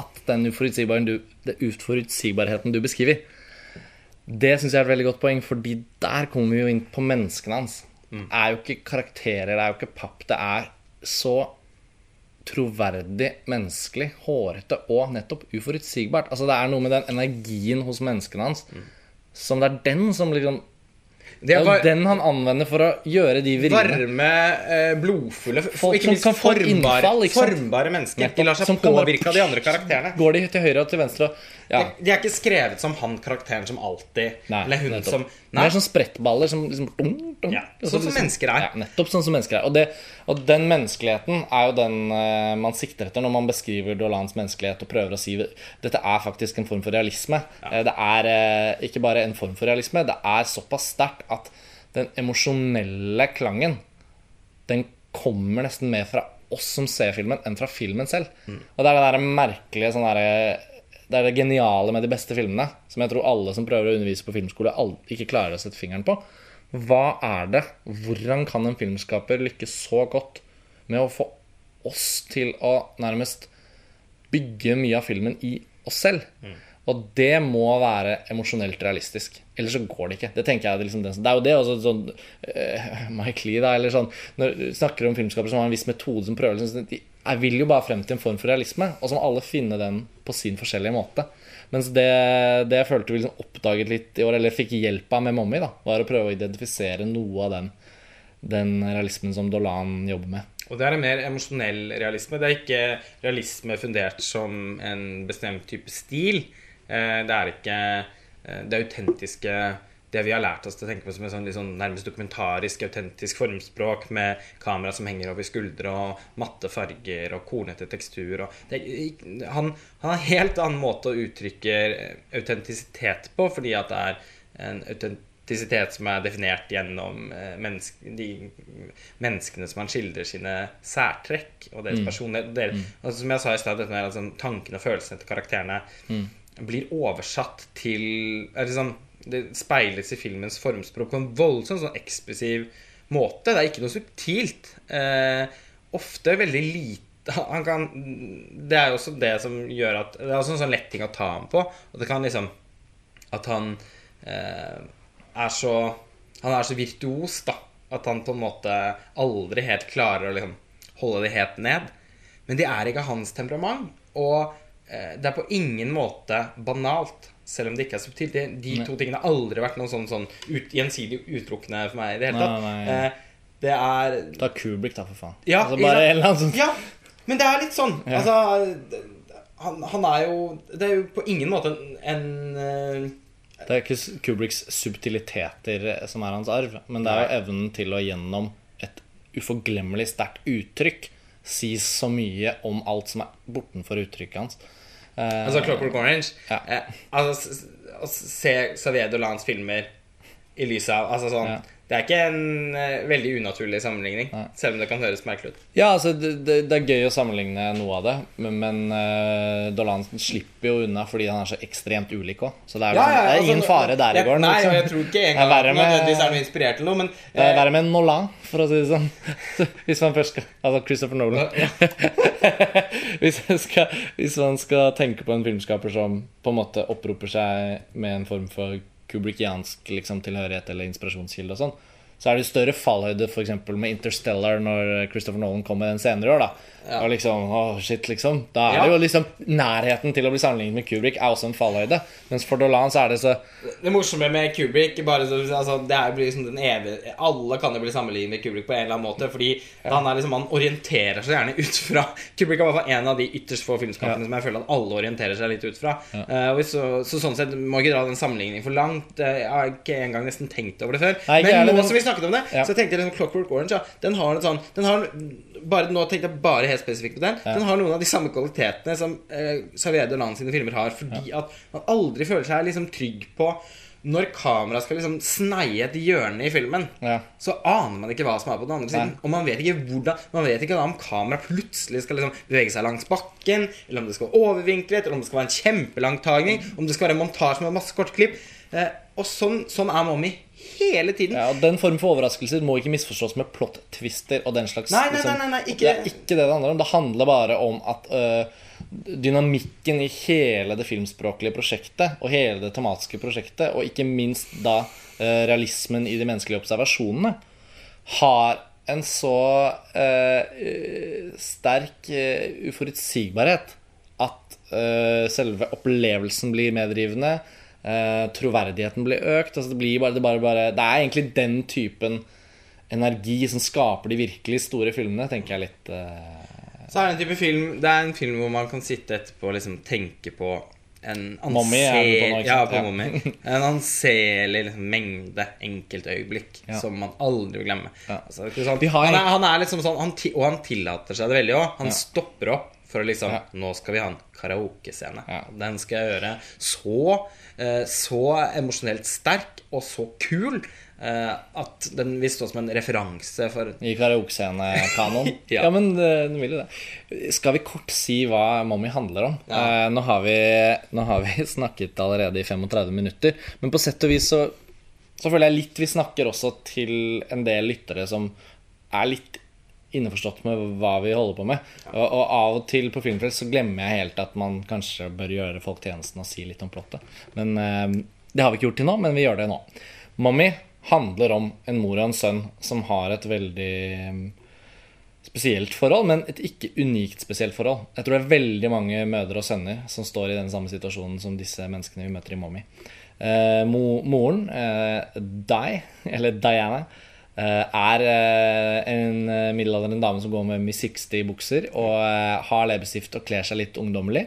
at den uforutsigbarheten du beskriver, det syns jeg er et veldig godt poeng, fordi der kommer vi jo inn på menneskene hans. Mm. Det er jo ikke karakterer, det er jo ikke papp. Det er så troverdig, menneskelig, hårete og nettopp uforutsigbart. Altså Det er noe med den energien hos menneskene hans mm. som det er den som liksom det er jo den han anvender for å gjøre de vridene. Varme, eh, blodfulle Folk ikke minst formbare, innfall, formbare mennesker. De lar seg påvirke av de andre karakterene. Går de til høyre og til venstre ja. de, de, er ikke skrevet som han karakteren som alltid nei, Eller hun nettopp. som Nei. Det er sånn sprettballer som liksom dum, dum, ja, Sånn som liksom, mennesker er. Ja, nettopp sånn som mennesker er. Og, det, og den menneskeligheten er jo den uh, man sikter etter når man beskriver Dolans menneskelighet og prøver å si dette er faktisk en form for realisme. Ja. Uh, det er uh, ikke bare en form for realisme, det er såpass sterkt at den emosjonelle klangen den kommer nesten mer fra oss som ser filmen, enn fra filmen selv. Mm. Og det er det der merkelige sånn derre det er det geniale med de beste filmene, som jeg tror alle som prøver å undervise på filmskole, ikke klarer å sette fingeren på. Hva er det? Hvordan kan en filmskaper lykkes så godt med å få oss til å nærmest bygge mye av filmen i oss selv? Mm. Og det må være emosjonelt realistisk. Ellers så går det ikke. Det tenker jeg Det, liksom, det er jo det også sånn uh, Mike Lee, da, eller sånn Når du snakker om filmskapere som har en viss metode som prøver liksom, Jeg vil jo bare frem til en form for realisme, og så må alle finne den på sin forskjellige måte. Mens det, det jeg følte vi liksom oppdaget litt i år, eller fikk hjelp av med Mommy, da, var å prøve å identifisere noe av den, den realismen som Dolan jobber med. Og det er en mer emosjonell realisme. Det er ikke realisme fundert som en bestemt type stil. Eh, det er ikke eh, det autentiske det vi har lært oss til å tenke på som en sånn, sånn nærmest dokumentarisk, autentisk formspråk med kamera som henger over skuldre, og matte farger og kornete tekstur. Og det, han, han har en helt annen måte å uttrykke autentisitet på, fordi at det er en autentisitet som er definert gjennom eh, menneske, de menneskene som han skildrer sine særtrekk og deres personlighet. Deres, altså, som jeg sa i stad, altså, tankene og følelsene til karakterene blir oversatt til liksom, Det speiles i filmens formspråk på en voldsomt sånn ekspressiv måte. Det er ikke noe subtilt. Eh, ofte veldig lite han kan, Det er jo også det som gjør at Det er også en sånn lett ting å ta ham på. Og det kan liksom At han eh, er så Han er så virtuos, da. At han på en måte aldri helt klarer å liksom holde det helt ned. Men det er ikke hans temperament. Og det er på ingen måte banalt, selv om det ikke er subtilt. De, de to tingene har aldri vært noe sånn, sånn ut, gjensidig utelukkende for meg i det hele tatt. Nei, nei. Eh, det er Ta Kubrick, da, for faen. ja, altså, bare en eller annen sånn Ja, men det er litt sånn. Ja. Altså han, han er jo Det er jo på ingen måte en, en eh, Det er ikke Kubricks subtiliteter som er hans arv, men det er jo evnen til å gjennom et uforglemmelig sterkt uttrykk si så mye om alt som er bortenfor uttrykket hans. Eh, Altså Clockwork Orange. Ja. Eh, altså, å se Saviedo Lans filmer i lys av Altså sånn. Det er ikke en eh, veldig unaturlig sammenligning, selv om det kan høres merkelig ut. Ja, altså, det, det, det er gøy å sammenligne noe av det, men, men eh, Dolan slipper jo unna fordi han er så ekstremt ulik òg. Så det er, liksom, det er ingen fare der i gården. Nei, liksom. og jeg tror ikke Det er engang verre at med- nødvendigvis er noe inspirert til noe, men Det er eh, verre med en Nolan, for å si det sånn. Hvis man først skal Altså Christopher Nolan. hvis, man skal, hvis man skal tenke på en filmskaper som på en måte opproper seg med en form for kubrickiansk liksom, tilhørighet eller inspirasjonskilde og sånn, så er det større fallhøyde f.eks. med Interstellar når Christopher Nolan kom med den senere i år. da Og liksom, åh shit liksom Da er Ja. det jo liksom nærheten til å bli sammenlignet med Kubrick er også en fallhøyde. Mens for Dolan så er det så Det morsomme med Kubrick bare så, altså, Det er jo liksom den evige Alle kan jo bli sammenlignet med Kubrick på en eller annen måte. Fordi han, er liksom, han orienterer seg gjerne ut fra Kubrick er i hvert fall en av de ytterst få filmskapene Ja. som jeg føler at alle orienterer seg litt ut fra. Og så, så sånn sett må jeg ikke dra den sammenligningen for langt. Eh, Jeg har ikke engang nesten tenkt over det før. Nei, men nå som vi snakket om det, Ja. så tenkte liksom Clockwork Orange ja, Den har en sånn den har, bare, Nå tenkte jeg bare helt spesifikt på den. Den har noen av de samme kvalitetene som eh, Saviedo Land sine filmer har, fordi at man aldri føler seg liksom trygg på når kameraet skal liksom sneie et hjørne i filmen, Ja. så aner man ikke hva som er på den andre siden. Nei. Og man vet ikke hvordan Man vet ikke om kameraet plutselig skal liksom bevege seg langs bakken, eller om det skal være overvinklet, eller om det skal være en kjempelang tagning, om det skal være en montasje med masse kortklipp. Eh, og sånn, sånn er Mommy hele tiden. Ja, og Den form for overraskelser må ikke misforstås med plot-twister og den slags. Nei, nei, liksom. nei, nei, nei, ikke- Det er ikke det det handler om. Det handler bare om at øh, dynamikken i hele det filmspråklige prosjektet og hele det tematiske prosjektet, og ikke minst da øh, realismen i de menneskelige observasjonene, har en så øh, sterk øh, uforutsigbarhet at øh, selve opplevelsen blir medrivende. Eh, troverdigheten blir økt. Altså det, blir bare, det, bare, bare, det er egentlig den typen energi som skaper de virkelig store filmene, tenker jeg litt eh, Så er det en type film Det er en film hvor man kan sitte etterpå og liksom tenke på en ikke ja. Anselig liksom, mengde enkeltøyeblikk Ja. som man aldri vil glemme. Ja. Altså, sånn, han, er, han er liksom sånn han, Og han tillater seg det veldig òg. Han stopper opp for å liksom Ja. Nå skal vi ha en karaokescene. Ja. Den skal jeg gjøre så, eh, så emosjonelt sterk og så kul eh, at den vil stå som en referanse for i karaokescenekanoen? Ja. ja. men det, den vil jo det. Skal vi kort si hva Mommy handler om? Ja. Eh, nå, har vi, nå har vi snakket allerede i 35 minutter, men på sett og vis så, så føler jeg litt vi snakker også til en del lyttere som er litt innforstått med hva vi holder på med. Og, og av og til på Filmfrelst så glemmer jeg helt at man kanskje bør gjøre folk tjenesten og si litt om plottet. Men eh, Det har vi ikke gjort til nå, men vi gjør det nå. Mommy handler om en mor og en sønn som har et veldig eh, spesielt forhold, men et ikke unikt spesielt forhold. Jeg tror det er veldig mange mødre og sønner som står i den samme situasjonen som disse menneskene vi møter i Mommy. Eh, mo moren, eh, Di, eller Diana, er eh, en eh, middelaldrende dame som går med Miss 60-bukser og eh, har leppestift og kler seg litt ungdommelig.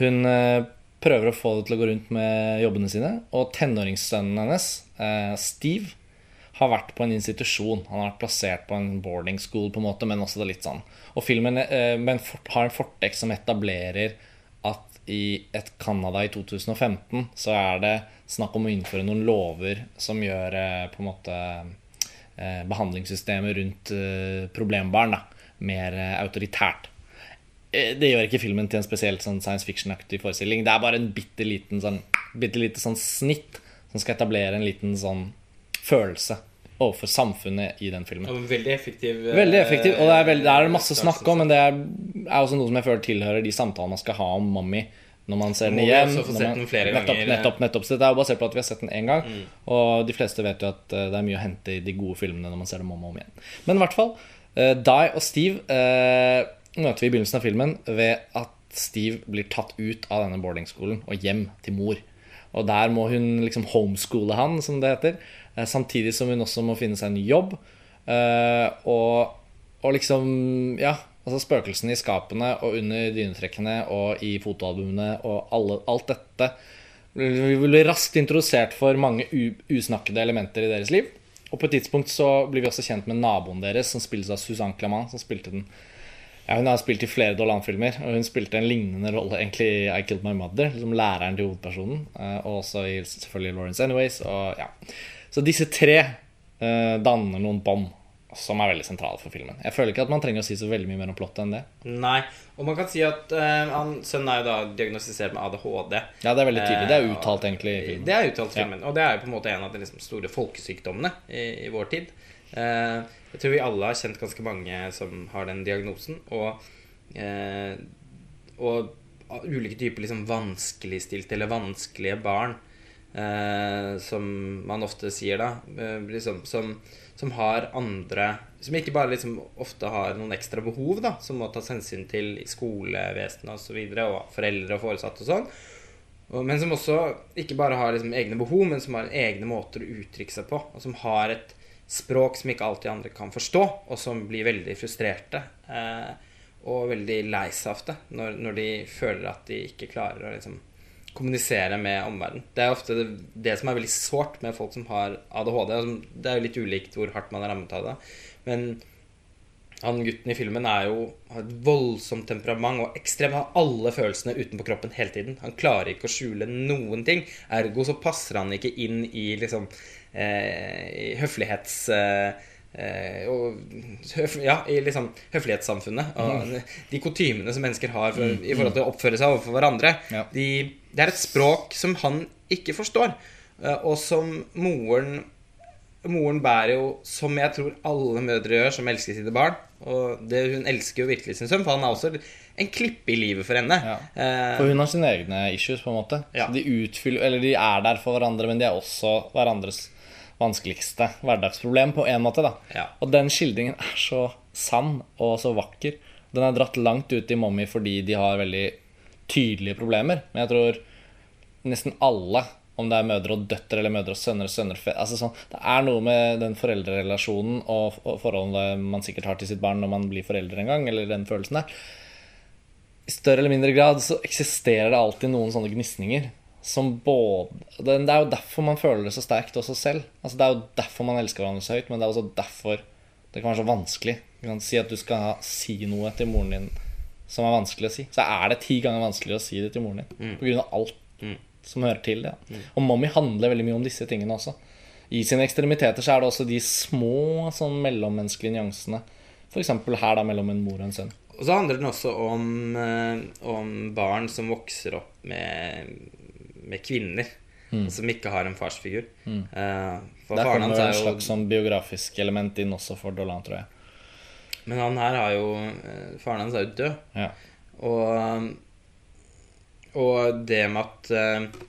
Hun eh, prøver å få det til å gå rundt med jobbene sine, og tenåringssønnen hennes Eh, Steve har vært på en institusjon. Han har vært plassert på en boarding school, på en måte, men også det litt sånn. Og filmen eh, men har en fortekst som etablerer at i et Canada i 2015 så er det snakk om å innføre noen lover som gjør eh, på en måte eh, behandlingssystemet rundt eh, problembarn da, mer eh, autoritært. Eh, Det gjør ikke filmen til en spesielt sånn science fiction-aktig forestilling. Det er bare en bitte liten sånn, bitte lite sånn snitt som skal etablere en liten sånn følelse overfor samfunnet i den filmen. Ja, Veldig effektiv. eh, Veldig effektiv, og det er, veldig, det er masse snakk om, men det er, er også noe som jeg føler tilhører de samtalene man skal ha om Mommy når man ser den vi igjen. også få sett man- den flere nettopp, ganger. Mm. Nettopp, nettopp. Så det er jo basert på at vi har sett den én gang. Og de fleste vet jo at eh, det er mye å hente i de gode filmene når man ser dem om og om igjen. Men i hvert fall, uh, Di og Steve uh, møter vi i begynnelsen av filmen ved at Steve blir tatt ut av denne boardingskolen og hjem til mor. Og der må hun liksom homeschoole han, som det heter. Uh, Samtidig som hun også må finne seg en ny jobb. Uh, og, og liksom Ja, altså spøkelsene i skapene og under dynetrekkene og i fotoalbumene og alle, alt dette Vi blir raskt introdusert for mange usnakkede elementer i deres liv. Og på et tidspunkt så blir vi også kjent med naboen deres, som spilles av Suzanne Clamant. som spilte den ja, Hun har spilt i flere Dolan-filmer, og hun spilte en lignende rolle egentlig i I Killed My Mother, som læreren til hovedpersonen. eh, Og også i selvfølgelig Lawrence Anyways. Og, ja. Så disse tre eh, danner noen bånd som er veldig sentral for filmen. Jeg føler ikke at man trenger å si så veldig mye mer om plottet enn det. Nei. Og man kan si at uh, han, sønnen er jo da diagnostisert med ADHD. Ja, det er veldig tydelig. Det er Eh, uttalt egentlig i filmen. Det er uttalt i filmen. Og det er jo på en måte en av de liksom, store folkesykdommene i, i vår tid. Uh, jeg tror vi alle har kjent ganske mange som har den diagnosen. Og, uh, og ulike typer liksom vanskeligstilte eller vanskelige barn. Som man ofte sier, da. Liksom, som, som har andre Som ikke bare liksom ofte har noen ekstra behov, da, som må tas hensyn til i skolevesenet osv., og, så videre, og foreldre og foresatte og sånn. Men som også ikke bare har liksom egne behov, men som har egne måter å uttrykke seg på. Og som har et språk som ikke alltid andre kan forstå, og som blir veldig frustrerte. Eh, og veldig lei seg ofte når, når de føler at de ikke klarer å liksom kommunisere med omverdenen. Det er ofte det, det som er veldig sårt med folk som har ADHD. Det er jo litt ulikt hvor hardt man er rammet av det. Men han gutten i filmen er jo, har et voldsomt temperament og ekstremt har alle følelsene utenpå kroppen hele tiden. Han klarer ikke å skjule noen ting. Ergo så passer han ikke inn i liksom eh, høflighets... Eh, og, høf, ja, i liksom høflighetssamfunnet. Og de kutymene som mennesker har for, i forhold til å oppføre seg overfor hverandre. Ja. De, det er et språk som han ikke forstår, eh, og som moren Moren bærer jo, som jeg tror alle mødre gjør som elsker sine barn. Og det, hun elsker jo virkelig sin sønn, for han er også en klippe i livet for henne. Ja. Eh, For hun har sine egne issues, på en måte. Ja. Så de utfyller Eller de er der for hverandre, men de er også hverandres vanskeligste hverdagsproblem, på en måte, da. Ja. Og den skildringen er så sann og så vakker. Den er dratt langt ut i Mommy fordi de har veldig tydelige problemer. Men jeg tror nesten alle, om det er mødre og døtre eller mødre og sønner og sønner altså sånn, Det er noe med den foreldrerelasjonen og, forholdet man sikkert har til sitt barn når man blir foreldre en gang, eller den følelsen der i større eller mindre grad så eksisterer det alltid noen sånne gnisninger som både Det er jo derfor man føler det så sterkt også selv. Altså Det er jo derfor man elsker hverandre så høyt, men det er også derfor det kan være så vanskelig. Du kan si at du skal si noe til moren din som er vanskelig å si. Så er det ti ganger vanskeligere å si det til moren din på grunn av alt som hører til det. Og Mommy handler veldig mye om disse tingene også. I sine ekstremiteter så er det også de små sånn mellommenneskelige nyansene. F.eks. her da mellom en mor og en sønn. Og så handler den også om, eh, om barn som vokser opp med, med kvinner. Som ikke har en farsfigur. Mm. for Der kommer det er et slags sånn biografisk element inn også for Dolan, tror jeg. Men han her har jo eh, Faren hans er jo død. Ja. Og, og det med at uh,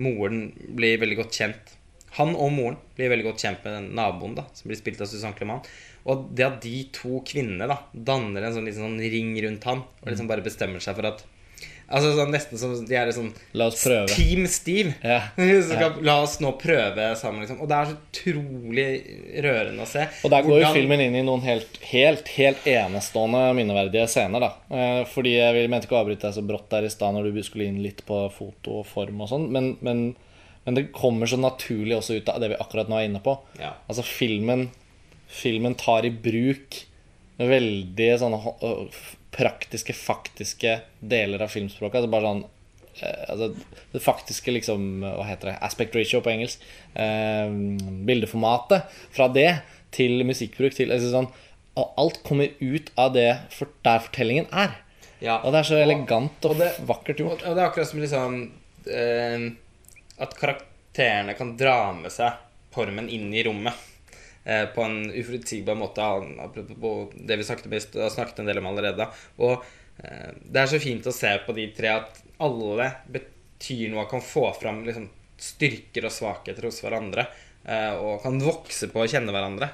moren blir veldig godt kjent Han og moren blir veldig godt kjent med den naboen da som blir spilt av Susanne Clement. Og det at de to kvinnene da danner en sånn, liksom, sånn ring rundt han og liksom bare bestemmer seg for at Altså sånn, Nesten som de er sånn La oss prøve. Team Steve. Ja. Så skal, La oss nå prøve sammen, liksom. Og det er så utrolig rørende å se. Og der går jo filmen inn i noen helt, helt, helt enestående minneverdige scener, da. Eh, Fordi jeg mente ikke å avbryte deg så brått der i stad når du skulle inn litt på foto og form og sånn, men, men, Men det kommer så naturlig også ut av det vi akkurat nå er inne på. Ja. Altså filmen Filmen tar i bruk veldig sånne øh, praktiske, faktiske deler av filmspråket. Altså bare sånn eh, altså, Det faktiske, liksom Hva heter det? Aspect ratio på engelsk. Eh, bildeformatet. Fra det til musikkbruk til altså sånn, Og alt kommer ut av det for, der fortellingen er. Ja. Og det er så elegant og, og det- vakkert gjort. og det er akkurat som liksom eh, At karakterene kan dra med seg formen inn i rommet. Eh, på en uforutsigbar måte. Apropos det vi snakket, har snakket en del om allerede. Og eh, det er så fint å se på de tre at alle betyr noe og kan få fram liksom, styrker og svakheter hos hverandre. Eh, og kan vokse på å kjenne hverandre.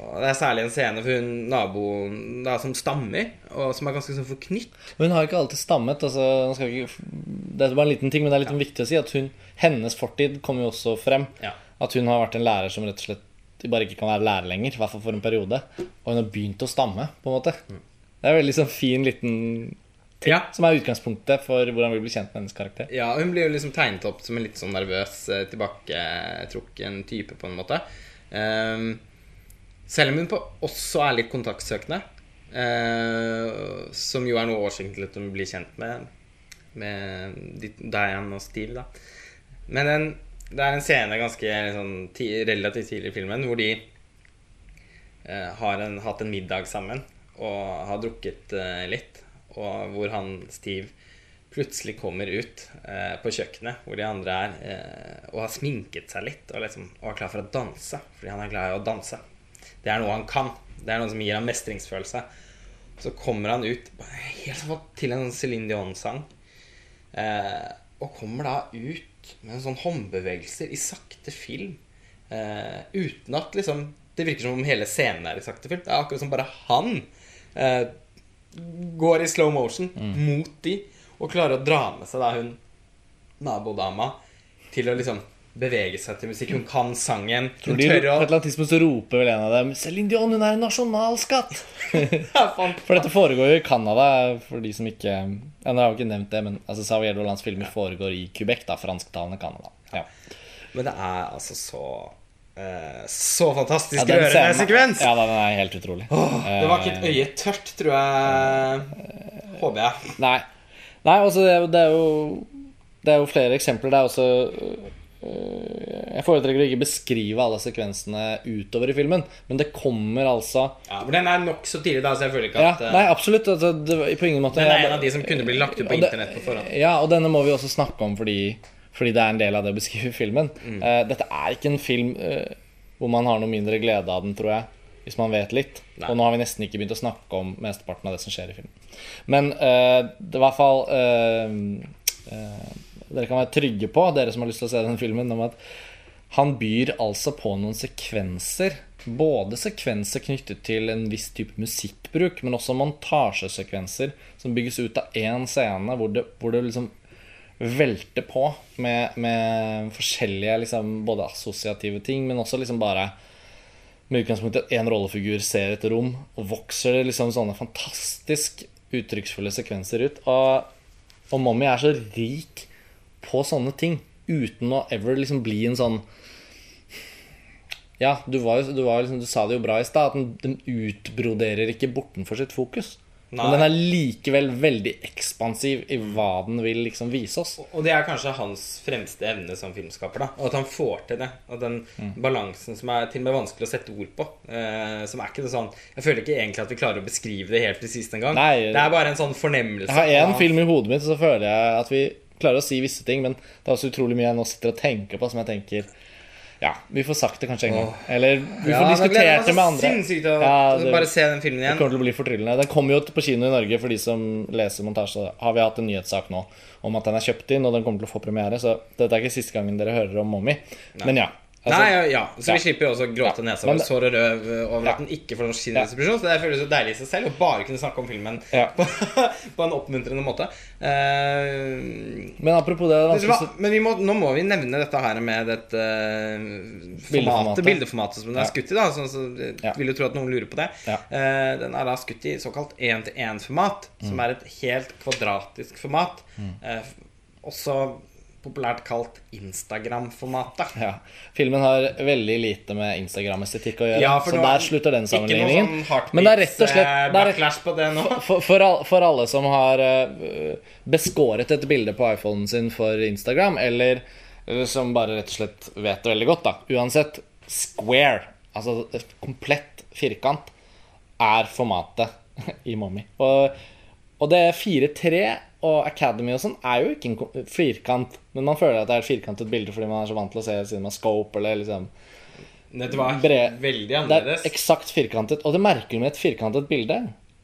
Og Det er særlig en scene for hun naboen da, som stammer, og som er ganske sånn forknytt. Hun har ikke alltid stammet. Altså, ikke, det er bare en liten ting, men det er litt viktig å si at hun, hennes fortid kommer jo også frem. Ja. At hun har vært en lærer som rett og slett bare ikke kan være lærer lenger. I hvert fall for en periode. Og hun har begynt å stamme, på en måte. Det er en veldig sånn fin liten ting Ja. som er utgangspunktet for hvordan vi blir kjent med hennes karakter. Ja, hun blir jo liksom tegnet opp som en litt sånn nervøs, eh, tilbaketrukken type, på en måte. Um, selv om hun på også er litt kontaktsøkende, uh, som jo er noe årsaken til at hun blir kjent med, med Diane og Steve, da. Men en, det er en scene ganske sånn, ti, relativt tidlig i filmen hvor de eh, har en, hatt en middag sammen og har drukket eh, litt, og hvor han Steve plutselig kommer ut eh, på kjøkkenet hvor de andre er, eh, og har sminket seg litt og, liksom, og er klar for å danse, fordi han er glad i å danse. Det er noe han kan. Det er noe som gir ham mestringsfølelse. Så kommer han ut helt sånn til en Céline Dion-sang, eh, og kommer da ut med en sånn håndbevegelser i sakte film, eh, uten at liksom Det virker som om hele scenen er i sakte film. Det er akkurat som bare han eh, går i slow motion mot de og klarer å dra med seg da hun nabodama til å liksom bevege seg til musikk. Hun kan sangen. Hun de, på et eller annet tidspunkt så roper vel en av dem 'Céline Dion, hun er en nasjonalskatt'! For dette foregår jo i Canada, for de som ikke Nå har jeg jo ikke nevnt det, men altså, Xavier Dolans filmer foregår i Quebec, da, fransktalende Canada. Ja. Men det er altså så eh, Så fantastisk Ja, rørende! Ja, den er helt utrolig. Det var ikke et øye tørt, tror jeg. Håper jeg. Nei. Nei, altså det, er jo- det er jo Det er jo flere eksempler. Det er også Jeg foretrekker å ikke beskrive alle sekvensene utover i filmen, men det kommer altså Ja, For den er nokså tidlig, da, så jeg føler ikke at ja, nei, absolutt. Altså, det, på ingen måte Den er en av de som kunne bli lagt ut på det- internett på forhånd. Ja, og denne må vi også snakke om fordi, fordi det er en del av det å beskrive filmen. Mm. Uh, dette er ikke en film uh, hvor man har noe mindre glede av den, tror jeg. Hvis man vet litt. Nei. Og nå har vi nesten ikke begynt å snakke om mesteparten av det som skjer i filmen. Men uh, det er i hvert fall eh, eh, Dere kan være trygge på, dere som har lyst til å se den filmen, om at han byr altså på noen sekvenser. Både sekvenser knyttet til en viss type musikkbruk, men også montasjesekvenser som bygges ut av én scene, hvor det, hvor det liksom velter på med, med forskjellige liksom, både assosiative ting, men også liksom bare med utgangspunkt i at én rollefigur ser et rom, og vokser det liksom sånne fantastisk uttrykksfulle sekvenser ut. Og, og Mommy er så rik på sånne ting, uten å ever liksom bli en sånn Ja, du, var jo, du, var liksom, du sa det jo bra i stad, at den, den utbroderer ikke bortenfor sitt fokus. Nei. Men den er likevel veldig ekspansiv i hva den vil liksom vise oss. Og det er kanskje hans fremste evne som filmskaper. da Og at han får til det. Og den Mm. balansen som er til og med vanskelig å sette ord på. Eh, som er ikke det sånn Jeg føler ikke egentlig at vi klarer å beskrive det helt presist engang. Det er bare en sånn fornemmelse. Jeg har én film i hodet mitt, så føler jeg at vi klarer å si visse ting, men det er også utrolig mye jeg nå sitter og tenker på, som jeg tenker Ja, vi får sagt det kanskje en gang. Eller vi får ja, diskutert det med andre. Sinnssykt å Ja, det- bare se den filmen igjen. Det kommer til å bli fortryllende. Den kommer jo på kino i Norge for de som leser montasje. Har vi hatt en nyhetssak nå om at den er kjøpt inn, og den kommer til å få premiere. Så dette er ikke siste gangen dere hører om Mommy. Men ja. Altså- Nei, ja. Så Ja. vi slipper jo også gråte Ja, nesa vår sår og røv over Ja. at den ikke får norsk Ja. Så det føles jo deilig i seg selv å bare kunne snakke om filmen på, på en oppmuntrende måte. Uh, Men apropos det, det hva? Men vi må, nå må vi nevne dette her med dette uh, formatet, bildeformatet som den er skutt i. da så, så jeg Ja. Vil jo tro at noen lurer på det. Eh, den er da skutt i såkalt én-til-én-format, som Mm. er et helt kvadratisk format. Eh, også populært kalt Instagram-formatet. Ja. Filmen har veldig lite med Instagram-estetikk å gjøre, Ja, så der slutter den Ikke sammenligningen. noe sånn Men det er rett og slett eh, rett, på det nå. for, for, all, for alle som har eh, beskåret et bilde på iPhonen sin for Instagram, eller, eller som bare rett og slett vet det veldig godt, da. Uansett, square, altså et komplett firkant, er formatet i Mommy. Og, og det 4-3 og Academy og sånn er jo ikke en firkant, men man føler at det er et firkantet bilde fordi man er så vant til å se siden med scope eller liksom Det var veldig det er eksakt firkantet. Og det merkelige med et firkantet bilde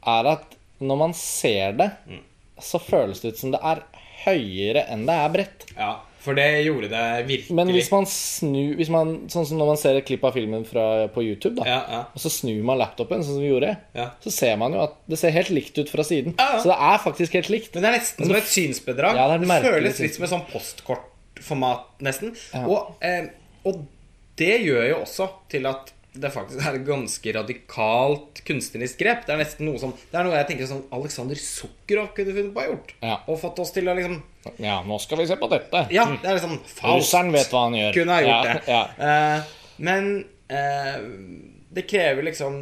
er at når man ser det, Mm. så føles det ut som det er høyere enn det er bredt. Ja, for det gjorde det virkelig. Men hvis man snur hvis man, Sånn som når man ser et klipp av filmen fra, på YouTube, da, Ja, ja. og så snur man laptopen, sånn som vi gjorde, Ja. så ser man jo at det ser helt likt ut fra siden. Så det er faktisk helt likt. Men det er nesten som et synsbedrag. Ja, det det føles litt som et sånn postkortformat, nesten. Og, eh, og det gjør jo også til at det faktisk er et ganske radikalt kunstnerisk grep. Det er nesten noe som Det er noe jeg tenker sånn Alexander Sukkerov kunne funnet på å ha gjort. Ja. Og fått oss til å liksom Ja, nå skal vi se på dette. Ja, det er liksom Russeren vet hva han gjør. kunne ha gjort ja, det. Ja. Uh, men uh, det krever liksom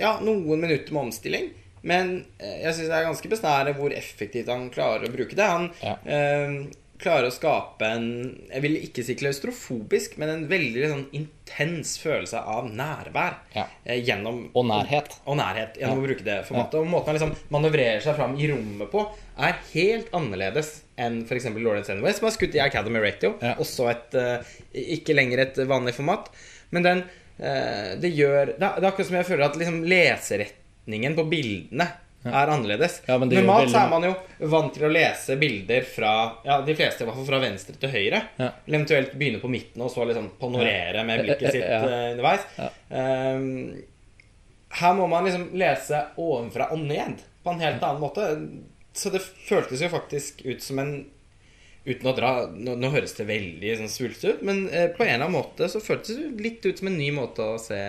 ja, noen minutter med omstilling. Men eh, jeg syns det er ganske besnærende hvor effektivt han klarer å bruke det. Han Ja. eh, klarer å skape en Jeg vil ikke si klaustrofobisk, men en veldig sånn intens følelse av nærvær Ja. eh, gjennom Og nærhet. og nærhet gjennom å bruke det formatet. Og måten han liksom manøvrerer seg fram i rommet på, er helt annerledes enn f.eks. Lawrence Anyway, som har skutt i Academy Ratio. Ja. Også et eh, ikke lenger et vanlig format. Men den eh, Det gjør Det det er akkurat som jeg føler at liksom leseretningen på bildene er annerledes. Ja, men Normalt veldig... Så er man jo vant til å lese bilder fra Ja, de fleste i hvert fall fra venstre til høyre. Ja. Eller eventuelt begynne på midten og så liksom panorere med blikket sitt eh, underveis. Ehm, her må man liksom lese ovenfra og ned på en helt annen måte. Så det føltes jo faktisk ut som en Uten å dra Nå, nå høres det veldig sånn svulstig ut, men eh, på en eller annen måte så føltes det litt ut som en ny måte å se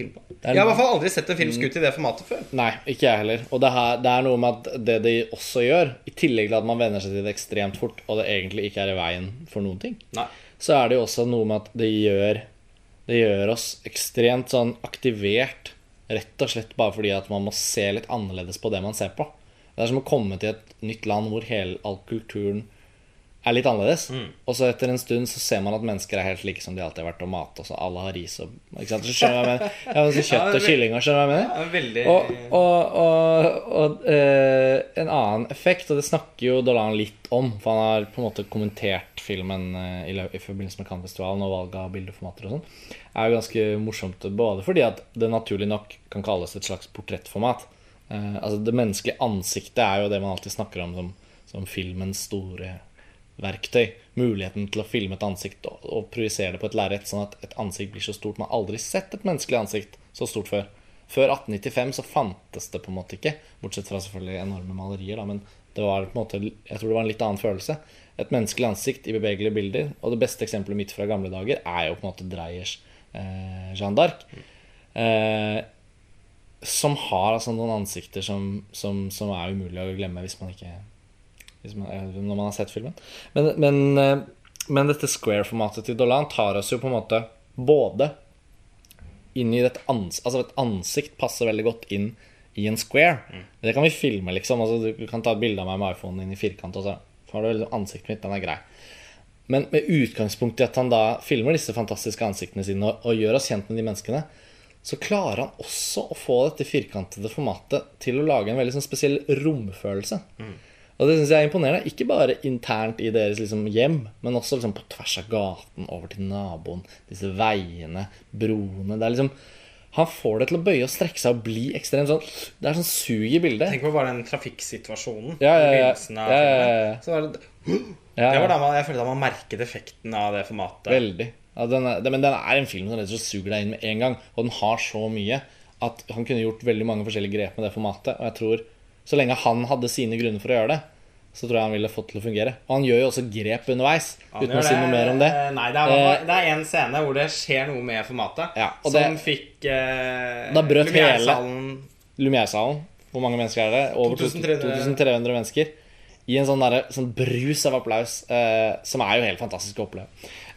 film på. Jeg har i hvert fall aldri sett en film skutt i det formatet før. Nei, ikke jeg heller. Og det, her, det er noe med at det de også gjør, i tillegg til at man venner seg til det ekstremt fort, og det egentlig ikke er i veien for noen ting, Nei. så er det jo også noe med at det gjør Det gjør oss ekstremt sånn aktivert, rett og slett bare fordi at man må se litt annerledes på det man ser på. Det er som å komme til et nytt land hvor hele all kulturen er litt annerledes. Og så etter en stund så ser man at mennesker er helt like som de alltid har vært, og mat og så alle har ris og ikke sant? Så skjønner jeg mener? Ja, så kjøtt og kylling og skjønner jeg mener? Veldig Og, og, og, og eh, en annen effekt, og det snakker jo Dolan litt om, for han har på en måte kommentert filmen eh, i, i forbindelse med Cannes-festivalen og valg av bildeformater og sånn, er jo ganske morsomt både fordi at det naturlig nok kan kalles et slags portrettformat. Eh, altså Det menneskelige ansiktet er jo det man alltid snakker om som, som filmens store verktøy. Muligheten til å filme et ansikt og, og projisere det på et lerret, sånn at et ansikt blir så stort. Man har aldri sett et menneskelig ansikt så stort før. Før 1895 så fantes det på en måte ikke, bortsett fra selvfølgelig enorme malerier, da, men det var på en måte, jeg tror det var en litt annen følelse. Et menneskelig ansikt i bevegelige bilder. Og det beste eksempelet mitt fra gamle dager er jo på en måte Dreyers eh, Jeanne d'Arc. Eh, som har altså noen ansikter som, som, som er umulig å glemme hvis man ikke man, Når man har sett filmen. Men, men, eh, men dette square-formatet til Dolan tar oss jo på en måte både inn i dette ansikt Altså et ansikt passer veldig godt inn i en square. Det kan vi filme, liksom. Altså, du kan ta et bilde av meg med iPhonen inn i firkant, og så har du ansiktet mitt. Den er grei. Men med utgangspunkt i at han da filmer disse fantastiske ansiktene sine og, og gjør oss kjent med de menneskene, så klarer han også å få dette firkantede formatet til å lage en veldig sånn spesiell romfølelse. Og det syns jeg er imponerende. Ikke bare internt i deres liksom hjem, men også liksom på tvers av gaten, over til naboen, disse veiene, broene. Det er liksom Han får det til å bøye og strekke seg og bli ekstremt sånn Det er sånn sug i bildet. Tenk på bare den trafikksituasjonen Ja, ja, ja. Ja, ja, ja. Så var det, Ja, det var da man, jeg følte da man merket effekten av det formatet. Veldig. Ja, den er, det, men den er en film som rett og slett suger deg inn med en gang. Og den har så mye at han kunne gjort veldig mange forskjellige grep med det formatet. Og jeg tror så lenge han hadde sine grunner for å gjøre det, så tror jeg han ville fått til å fungere. Og han gjør jo også grep underveis, Han uten å si noe mer om det. Nei, det er, Eh, det er en scene hvor det skjer noe med formatet Ja, som det- fikk eh, Da brøt hele- Lumière-salen hvor mange mennesker er det? Over 2300 2300 mennesker. i en sånn, der, sånn brus av applaus, eh, som er jo helt fantastisk å oppleve.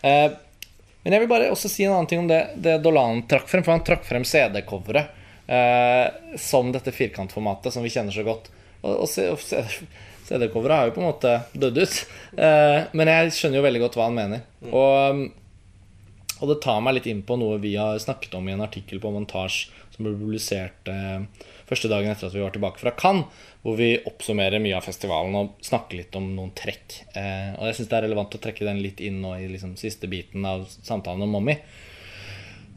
Eh, men jeg vil bare også si en annen ting om det, det Dolan trakk frem. For han trakk frem CD-coveret som dette firkantformatet som vi kjenner så godt. Og, og CD-coveret har jo på en måte dødd ut. Eh, men jeg skjønner jo veldig godt hva han mener. Og, og det tar meg litt inn på noe vi har snakket om i en artikkel på Montasj som ble publisert eh, første dagen etter at vi var tilbake fra Cannes, hvor vi oppsummerer mye av festivalen og snakker litt om noen trekk. Eh, og jeg syns det er relevant å trekke den litt inn nå i liksom, siste biten av samtalen om Mommy.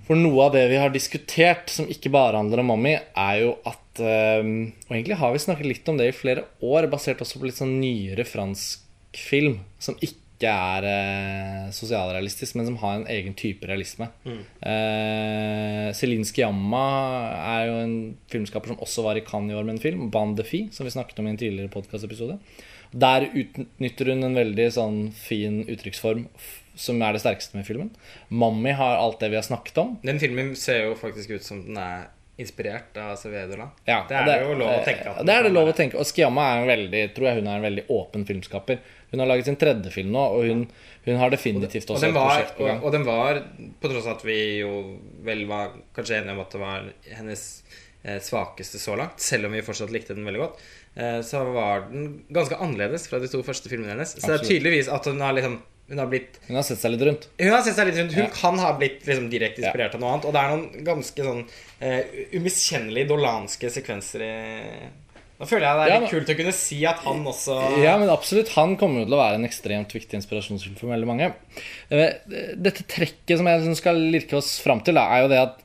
For noe av det vi har diskutert, som ikke bare handler om Mommy, er jo at eh, Og egentlig har vi snakket litt om det i flere år, basert også på litt sånn nyere fransk film, som ikke er eh, sosialrealistisk, men som har en egen type realisme. Eh, Celine Sciamma er jo en filmskaper som også var i Cannes i år med en film, 'Bande de Fille', som vi snakket om i en tidligere podkastepisode. Der utnytter hun en veldig sånn fin uttrykksform som er det sterkeste med filmen. Mammi har alt det vi har snakket om. Den filmen ser jo faktisk ut som den er inspirert av Sevedola. Ja, det er det, jo lov å tenke at Det er det lov å tenke. Og Skiamma er en veldig, tror jeg hun er en veldig åpen filmskaper. Hun har laget sin tredje film nå, og hun, hun har definitivt Og også den, et prosjekt på og, gang. og den var, på tross av at vi jo vel var kanskje enige om at det var hennes eh, svakeste så langt, selv om vi fortsatt likte den veldig godt, eh, så var den ganske annerledes fra de to første filmene hennes. Så det er tydeligvis at hun har liksom Hun har blitt Hun har sett seg litt rundt. Hun har sett seg litt rundt. Hun Ja. kan ha blitt liksom direkte inspirert av noe annet. Og det er noen ganske sånn uh, umiskjennelige dolanske sekvenser i Nå føler jeg det er Ja, litt kult å kunne si at han også Ja, men absolutt. Han kommer jo til å være en ekstremt viktig inspirasjonskilde for veldig mange. Eh, Dette trekket som jeg skal lirke oss fram til, er jo det at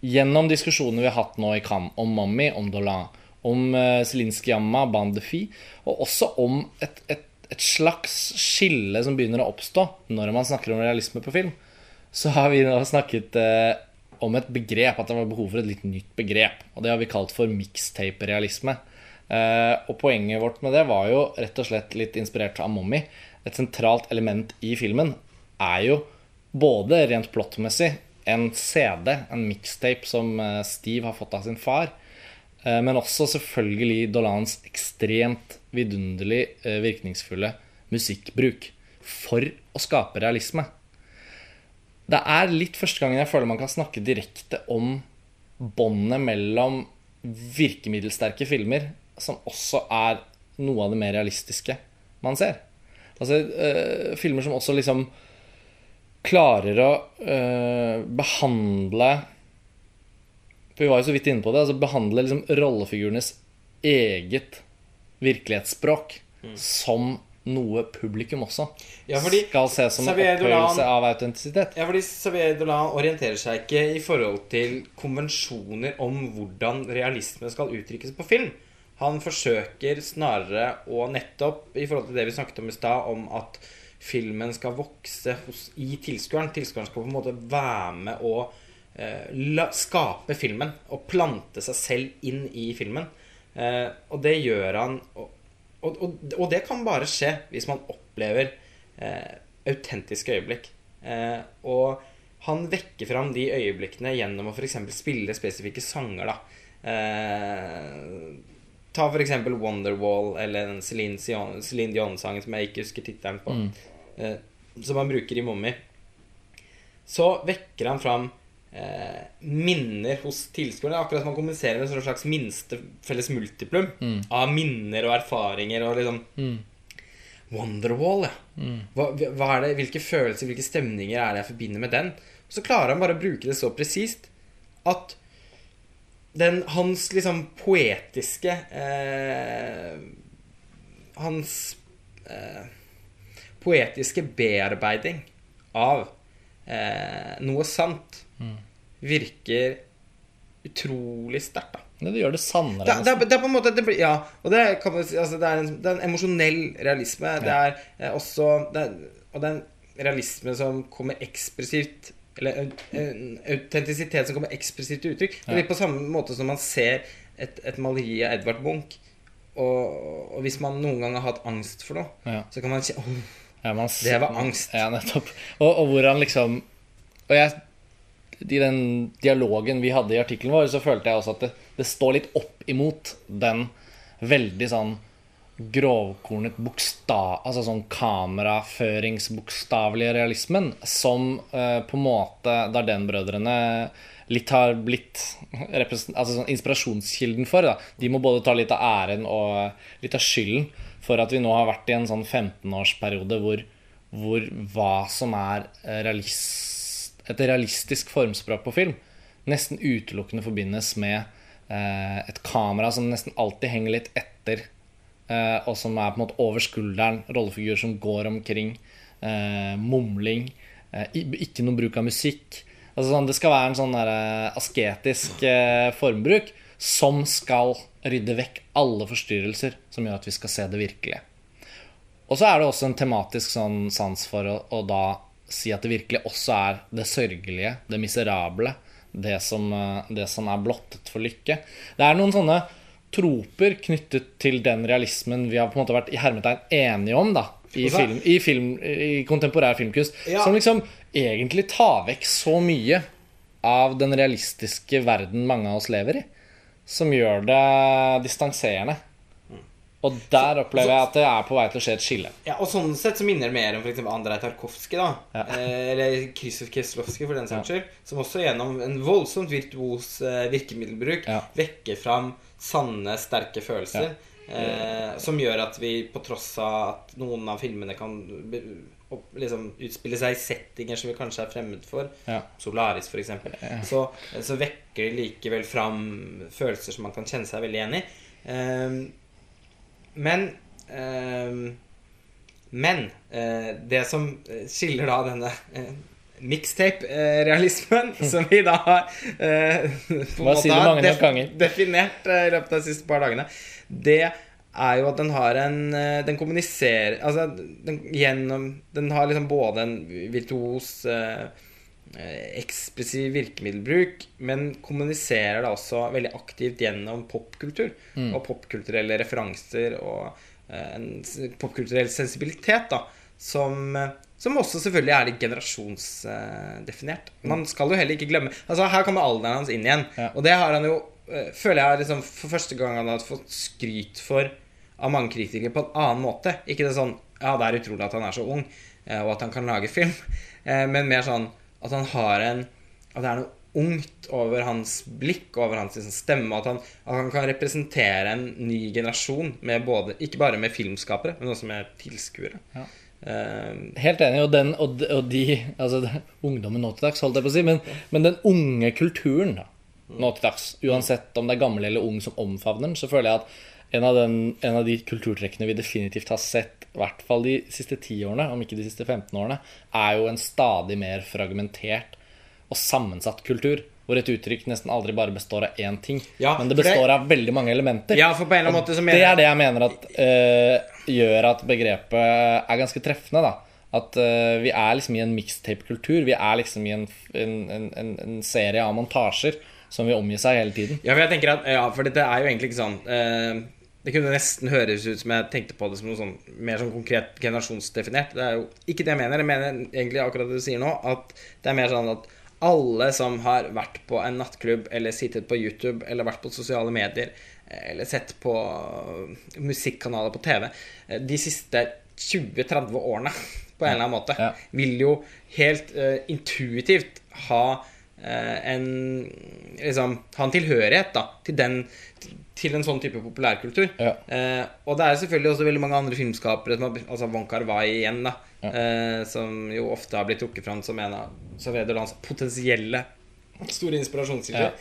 gjennom diskusjonene vi har hatt nå i Cannes om Mommy, om Dolan, om uh, Celine Bandefi, Bande de og også om et, et, et slags skille som begynner å oppstå når man snakker om realisme på film, så har vi nå snakket eh, om et begrep, at det var behov for et litt nytt begrep. Og det har vi kalt for mixtape-realisme. Eh, og poenget vårt med det var jo rett og slett litt inspirert av Mommy. Et sentralt element i filmen er jo både rent plottmessig en CD, en mixtape som eh, Steve har fått av sin far, eh, men også selvfølgelig Dolans ekstremt vidunderlig eh, virkningsfulle musikkbruk for å skape realisme. Det er litt første gangen jeg føler man kan snakke direkte om båndet mellom virkemiddelsterke filmer, som også er noe av det mer realistiske man ser. Altså eh, filmer som også liksom klarer å eh, behandle For vi var jo så vidt inne på det. Altså behandle liksom rollefigurenes eget virkelighetsspråk som noe publikum også Ja, fordi skal se som en opphøyelse av autentisitet. Ja, fordi Xavier Dolan orienterer seg ikke i forhold til konvensjoner om hvordan realisme skal uttrykkes på film. Han forsøker snarere å nettopp, i forhold til det vi snakket om i stad, om at filmen skal vokse hos, i tilskueren. Tilskueren skal på en måte være med å eh, la, skape filmen og plante seg selv inn i filmen. Eh, og det gjør han og, og, og, det kan bare skje hvis man opplever eh, autentiske øyeblikk. Eh, og han vekker fram de øyeblikkene gjennom å f.eks. spille spesifikke sanger. da eh, Ta f.eks. Wonderwall eller den Celine, Celine Dion-sangen som jeg ikke husker tittelen på, eh, som han bruker i Mommy. Så vekker han fram minner hos tilskuerne. Akkurat som man kommuniserer med en slags minste felles multiplum av minner og erfaringer. Og liksom Wonderwall, ja. Hva, hva er det, hvilke følelser, hvilke stemninger er det jeg forbinder med den? Så klarer han bare å bruke det så presist at den, hans liksom poetiske eh, Hans eh, poetiske bearbeiding av eh, noe sant virker utrolig sterkt, det gjør det sannere. Det, det, er, det er på en måte det blir, Ja, og det kan man altså, det, er en, det er en emosjonell realisme. Det er eh, også det er, Og det er en realisme som kommer ekspressivt Eller en, en autentisitet som kommer ekspressivt til uttrykk. Det blir på samme måte som man ser et, et maleri av Edvard Munch. Og, og hvis man noen gang har hatt angst for noe, Ja. så kan man si oh, Ja, man Det var angst. Ja, nettopp. Og, og hvor han liksom Og jeg I den dialogen vi hadde i artikkelen vår, så følte jeg også at det, det står litt opp imot den veldig sånn grovkornet bokstav... Altså sånn kameraføringsbokstavelige realismen som eh, på en måte Darden-brødrene litt har blitt altså sånn inspirasjonskilden for. Da. De må både ta litt av æren og litt av skylden for at vi nå har vært i en sånn 15-årsperiode hvor, hvor hva som er eh, realist, et realistisk formspråk på film, nesten utelukkende forbindes med eh, et kamera som nesten alltid henger litt etter, eh, og som er på en måte over skulderen, rollefigurer som går omkring, eh, mumling, eh, ikke noe bruk av musikk. Altså sånn, det skal være en sånn der, eh, asketisk eh, formbruk som skal rydde vekk alle forstyrrelser som gjør at vi skal se det virkelige. Og så er det også en tematisk sånn sans for å, å da si at det virkelig også er det sørgelige, det miserable, det som, eh, det som er blottet for lykke. Det er noen sånne troper knyttet til den realismen vi har på en måte vært i hermetegn enige om da, i, film, i, film, i kontemporær filmkunst. Ja. Som liksom egentlig tar vekk så mye av den realistiske verden mange av oss lever i. Som gjør det distanserende. Og der opplever jeg at det er på vei til å skje et skille. Ja, og sånn sett så minner det mer om f.eks. Andrej Tarkovskij, da. Ja. Eh, eller Krzysztof Kieslowski, for den saks skyld. Som også gjennom en voldsomt virtuos eh, virkemiddelbruk Ja. vekker fram sanne, sterke følelser. Eh, som gjør at vi, på tross av at noen av filmene kan opp, liksom utspille seg i settinger som vi kanskje er fremmed for, Ja. Solaris f.eks., så, så vekker det likevel fram følelser som man kan kjenne seg veldig igjen i. Eh, men ehm, Men eh, det som skiller da denne eh, mixtape-realismen, som vi da har uh, det har nok ganger. definert eh, i løpet av de siste par dagene, det er jo at den har en eh, Den kommuniserer Altså den, gjennom Den har liksom både en virtuos eh, eh, ekspressiv virkemiddelbruk, men kommuniserer det også veldig aktivt gjennom popkultur og popkulturelle referanser og eh, en popkulturell sensibilitet, da, som, eh, som også selvfølgelig er litt generasjonsdefinert. Man skal jo heller ikke glemme Altså Her kommer alderen hans inn igjen, Ja. og det har han jo eh, Føler jeg liksom for første gang han har fått skryt for av mange kritikere på en annen måte. Ikke det sånn Ja, det er utrolig at han er så ung, eh, og at han kan lage film, eh, men mer sånn at han har en At det er noe ungt over hans blikk, over hans liksom, stemme, at han, at han kan representere en ny generasjon med både Ikke bare med filmskapere, men også med tilskuere. Ja. Uh, Helt enig. Og, den, og, de- og de Altså ungdommen nå til dags, holdt jeg på å si. Men, men den unge kulturen da, nå til dags, uansett om det er gammel eller ung som omfavner den, så føler jeg at en av, den, en av de kulturtrekkene vi definitivt har sett, i hvert fall de siste ti årene, om ikke de siste 15 årene, er jo en stadig mer fragmentert og sammensatt kultur. Hvor et uttrykk nesten aldri bare består av én ting, Ja, men det består det- av veldig mange elementer. ja, for på en eller annen måte så mener Det er det jeg mener at uh, gjør at begrepet er ganske treffende. da At uh, vi er liksom i en mixtape-kultur. Vi er liksom i en, en, en, en, serie av montasjer som vil omgi seg hele tiden. Ja, for jeg tenker at Ja, for dette er jo egentlig ikke sånn eh, Det kunne nesten høres ut som jeg tenkte på det som noe sånn mer sånn konkret generasjonsdefinert. Det er jo ikke det jeg mener. Jeg mener egentlig akkurat det du sier nå, at det er mer sånn at alle som har vært på en nattklubb, eller sittet på YouTube, eller vært på sosiale medier, eller sett på eh, musikkanaler på TV eh, de siste 20-30 årene, på en eller annen måte, vil jo helt uh, intuitivt ha en liksom, ha en tilhørighet da, til, den, til en sånn type populærkultur. Ja. Eh, og det er selvfølgelig også veldig mange andre filmskapere, som har, altså Wong Kar-wai igjen, da, Ja. eh, som jo ofte har blitt trukket fram som en av Xavier potensielle store inspirasjonskilder.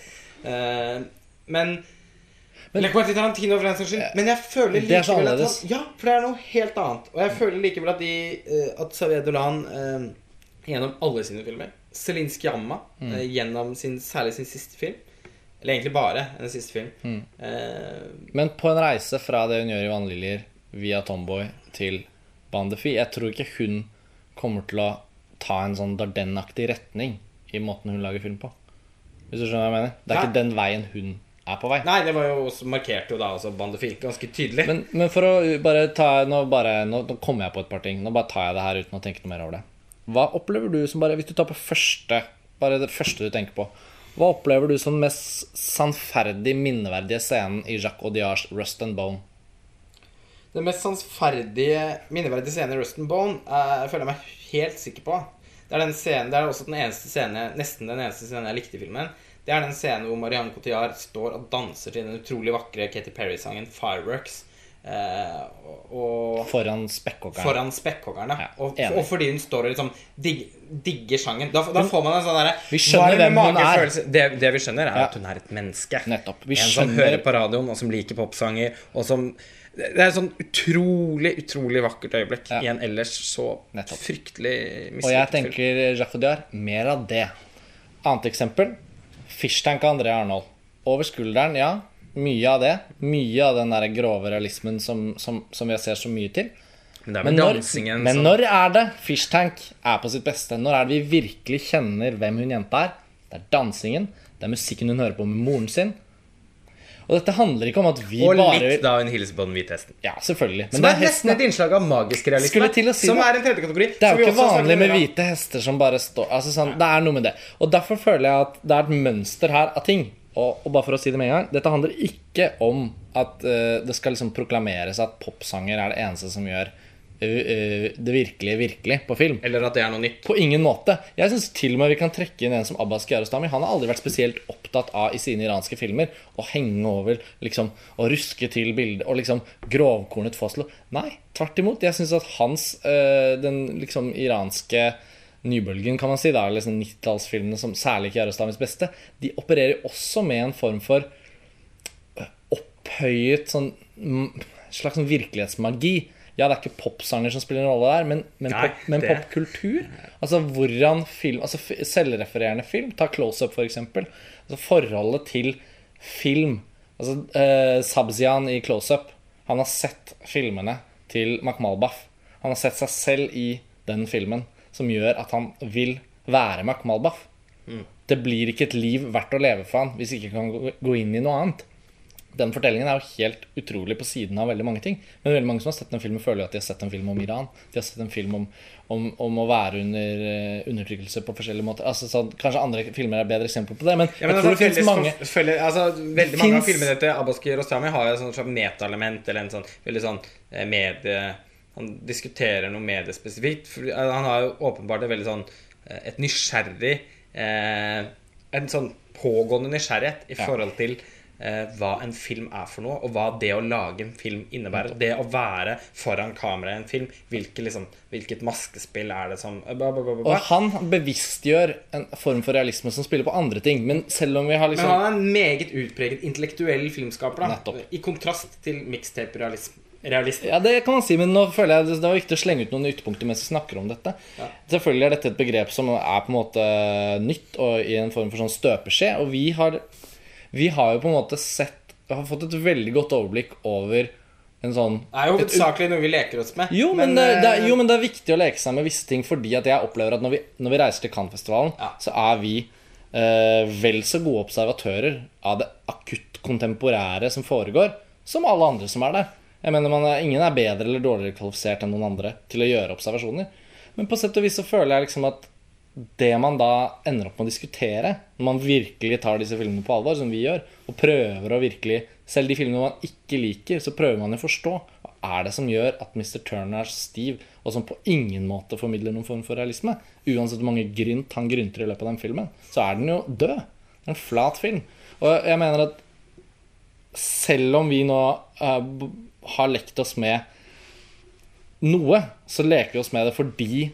Eh, men men, Tarantino, for den saks skyld. Men jeg føler er likevel at han, Ja, for det er noe helt annet. Og jeg føler likevel at, de, eh, at Xavier Dolan eh, gjennom alle sine filmer Celine Sciamma Mm. eh, gjennom sin, særlig sin siste film Eller egentlig bare den siste film. Mm. Eh, Men på en reise fra det hun gjør i Vannliljer via Tomboy til Bandefi Jeg tror ikke hun kommer til å ta en sånn Darden-aktig retning i måten hun lager film på. Hvis du skjønner hva jeg mener? Det er ja. ikke den veien hun er på vei. nei, det var jo også markert jo da også Bandefil ganske tydelig. Men, men for å bare ta Nå, bare, nå, nå kommer jeg på et par ting. Nå bare tar jeg det her uten å tenke noe mer over det. Hva opplever du som bare Hvis du tar på første Bare det første du tenker på. Hva opplever du som den mest sannferdig minneverdige scenen i Jacques Audiards Rust and Bone? Den mest sannferdige, minneverdige scenen i Rust and Bone eh, jeg føler jeg meg helt sikker på. Det er den scenen, det er også den eneste scene, nesten den eneste scenen jeg likte i filmen. Det er den scenen hvor Marianne Cotillard står og danser til den utrolig vakre Katy Perry-sangen 'Fireworks'. Eh, og, Foran spekkhoggeren. foran spekkhoggeren, Ja, og, og fordi hun står og liksom dig, digger sangen. Da, da får man en sånn derre Vi skjønner hvem hun er. Det, det vi skjønner, er Ja. at hun er et menneske. Nettopp. Vi en som hører på radioen, og som liker popsanger, og som Det er et sånn utrolig, utrolig vakkert øyeblikk Ja. i en ellers så Nettopp. fryktelig Og jeg tenker Jacques Audiard, mer av det. Annet eksempel Fishtank av André Arnold. Over skulderen, ja. Mye av det. Mye av den der grove realismen som, som, som vi ser så mye til. Men det Men når, men når er det Fishtank er på sitt beste? Når er det vi virkelig kjenner hvem hun jenta er? Det er dansingen. Det er musikken hun hører på med moren sin. Og dette handler ikke om at vi Og bare litt da hun hilser på den hvite hesten. Ja, selvfølgelig. Men Som er er nesten et innslag av magisk realisme. Til å si som det. er en tredje kategori. Det er jo ikke vanlig med hvite hester som bare står altså sånn, Det er noe med det. Og Derfor føler jeg at det er et mønster her av ting. Og, og bare for å si det med en gang Dette handler ikke om at uh, det skal liksom proklameres at popsanger er det eneste som gjør eh, eh, det virkelige virkelig på film. Eller at det er noe nytt. På ingen måte. Jeg syns til og med vi kan trekke inn en som Abbas Kiarostami. Han har aldri vært spesielt opptatt av i sine iranske filmer å henge over liksom, og ruske til bilder og liksom grovkornet fastslå. Nei, tvert imot. Jeg syns at hans Den liksom iranske nybølgen, kan man si, da, er liksom 90-tallsfilmene som særlig Kiarostamis beste, de opererer også med en form for øh, opphøyet sånn mm, slags sånn virkelighetsmagi. Ja, det er ikke popsanger som spiller en rolle der, men, men, Nei, pop, men popkultur. Altså hvordan film Altså selvrefererende film. Ta Close Up, for eksempel. Altså forholdet til film. Altså eh, Sabzian i Close Up. Han har sett filmene til Makhmalbaf. Han har sett seg selv i den filmen, som gjør at han vil være Makhmalbaf. Det blir ikke et liv verdt å leve for han hvis ikke han kan gå- inn i noe annet. Den fortellingen er jo helt utrolig på siden av veldig mange ting. Men veldig mange som har sett den filmen, føler jo at de har sett en film om Iran. De har sett en film om, om, om å være under eh, undertrykkelse på forskjellige måter. Altså, så, kanskje andre filmer er bedre eksempler på det, men, Ja, men jeg altså, tror det finnes mange følge- altså, veldig Det mange av finnes- filmene til Abbas Rostami har jo et sånt metaelement, eller en sånn veldig sånn eh, medie... Han diskuterer noe mediespesifikt. For eh, han har jo åpenbart et veldig sånn eh, Et nysgjerrig eh, En sånn pågående nysgjerrighet i forhold til eh, hva en film er for noe, og hva det å lage en film innebærer. Det å være foran kamera i en film. Hvilke, liksom, hvilket maskespill er det som bla, bla, bla, ba, Og han bevisstgjør en form for realisme som spiller på andre ting. Men selv om vi har Men liksom han er en meget utpreget intellektuell filmskaper. da Nettopp. I kontrast til mixtape-realisme. Realist. Ja, det kan man si, men nå føler jeg det var viktig å slenge ut noen ytterpunkter mens vi snakker om dette. Ja. Selvfølgelig er dette et begrep som er på en måte nytt og i en form for sånn støpeskje. Og vi har, vi har jo på en måte sett har fått et veldig godt overblikk over en sånn Det er jo hovedsakelig noe vi leker oss med. jo men, det, det, er- eh, jo, men det er viktig å leke seg med visse ting, fordi at jeg opplever at når vi, når vi reiser til Cannes-festivalen, Ja. så er vi eh, vel så gode observatører av det akutt kontemporære som foregår, som alle andre som er der. Jeg mener er, Ingen er bedre eller dårligere kvalifisert enn noen andre til å gjøre observasjoner. Men på sett og vis så føler jeg liksom at det man da ender opp med å diskutere, når man virkelig tar disse filmene på alvor, som vi gjør, og prøver å virkelig Selv de filmene man ikke liker, så prøver man å forstå hva er det som gjør at Mr. Turner er så stiv, og som på ingen måte formidler noen form for realisme. Uansett hvor mange grynt han grynter i løpet av den filmen, så er den jo død. Det er en flat film. Og jeg mener at selv om vi nå har lekt oss med noe, så leker vi oss med det fordi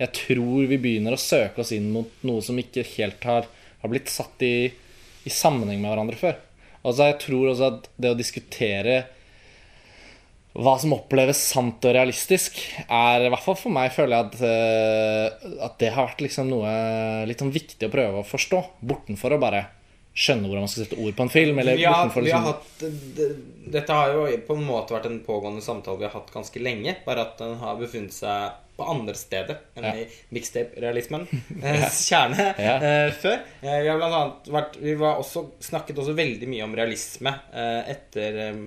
jeg tror vi begynner å søke oss inn mot noe som ikke helt har, har blitt satt i, i sammenheng med hverandre før. Altså Jeg tror også at det å diskutere hva som oppleves sant og realistisk, er i hvert fall for meg føler jeg at, eh, at det har vært liksom noe litt sånn viktig å prøve å forstå. Bortenfor å bare skjønne hvordan man skal sette ord på en film. Eller vi har, liksom... vi har liksom, hatt Dette har jo på en måte vært en pågående samtale vi har hatt ganske lenge. Bare at den har befunnet seg på andre steder enn Ja. i mixtape-realismen. ja. Kjerne Ja. eh, før. Eh, vi har blant annet vært Vi var også, snakket også veldig mye om realisme eh, etter eh,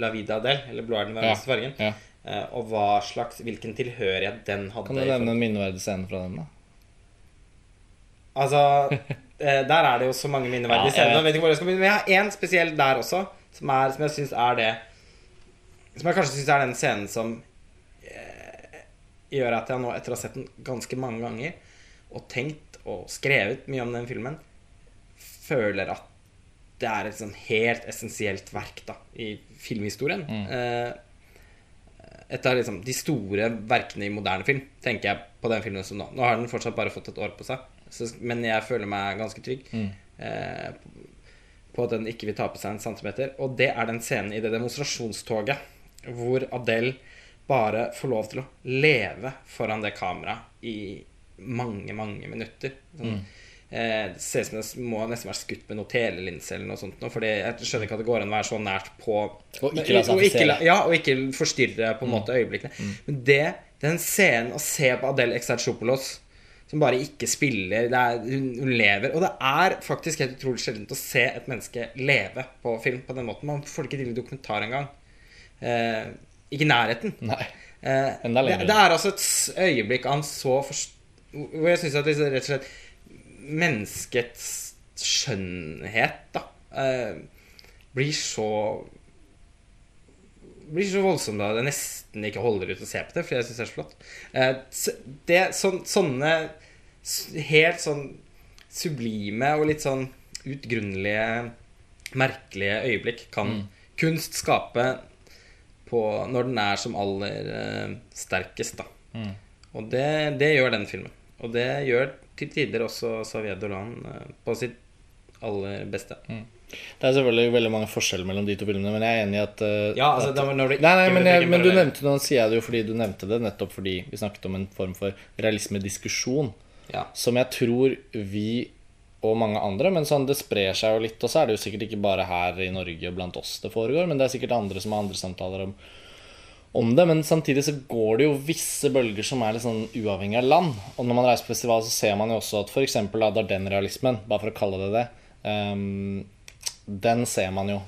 La Vida Del, eller Blå er den ja, varmeste fargen. Eh, og hva slags, hvilken tilhørighet den hadde. Kan du nevne en minneverdig scene fra den, da? Altså, eh, der er det jo så mange minneverdige Ja, jeg scener. Jeg Men jeg har én spesiell der også, som, er, som jeg syns er det Som jeg kanskje syns er den scenen som eh, gjør at jeg nå, etter å ha sett den ganske mange ganger, og tenkt og skrevet mye om den filmen, føler at det er et sånn helt essensielt verk da, i filmhistorien. Eh, et av liksom, de store verkene i moderne film, tenker jeg på den filmen som nå. Nå har den fortsatt bare fått et år på seg, så, men jeg føler meg ganske trygg eh, på at den ikke vil tape seg en centimeter. Og det er den scenen i det demonstrasjonstoget hvor Adele bare får lov til å leve foran det kameraet i mange, mange minutter. Sånn, eh, det ser ut som det må nesten være skutt med noe telelinse eller noe sånt. nå, Fordi jeg skjønner ikke at det går an å være så nært på Og ikke la seg ikke, ja, og ikke forstyrre på en måte øyeblikkene. Men det, den scenen å se på Adele Exarchopoulos som bare ikke spiller det er, hun, hun lever. Og det er faktisk helt utrolig sjeldent å se et menneske leve på film på den måten. Man får ikke til dokumentar engang. Eh, ikke i nærheten. Nei. Eh, det, det er altså et øyeblikk en så. Hvor jeg syns at disse rett og slett Menneskets skjønnhet, da, eh, blir så blir ikke så voldsom da det nesten ikke holder ut å se på det, fordi jeg syns det er så flott. Eh, det, så, sånne helt sånn sublime og litt sånn utgrunnelige, merkelige øyeblikk kan kunst skape på, når den er som aller uh, sterkest, da. Og det, det gjør den filmen. Og det gjør til tider også Saviedo Dolan uh, på sitt aller beste. Det er selvfølgelig veldig mange forskjeller mellom de to filmene, men jeg er enig i at eh, Ja, altså, at, Nei, nei, men, jeg, men du nevnte nå sier jeg det jo fordi du nevnte det, nettopp fordi vi snakket om en form for realismediskusjon Ja. som jeg tror vi og mange andre, men sånn det sprer seg jo litt, og så er det jo sikkert ikke bare her i Norge og blant oss det foregår, men det er sikkert andre som har andre samtaler om, om det. Men samtidig så går det jo visse bølger som er litt sånn uavhengig av land. Og når man reiser på festival, så ser man jo også at f.eks. Darden-realismen, bare for å kalle det det, ehm, den ser man jo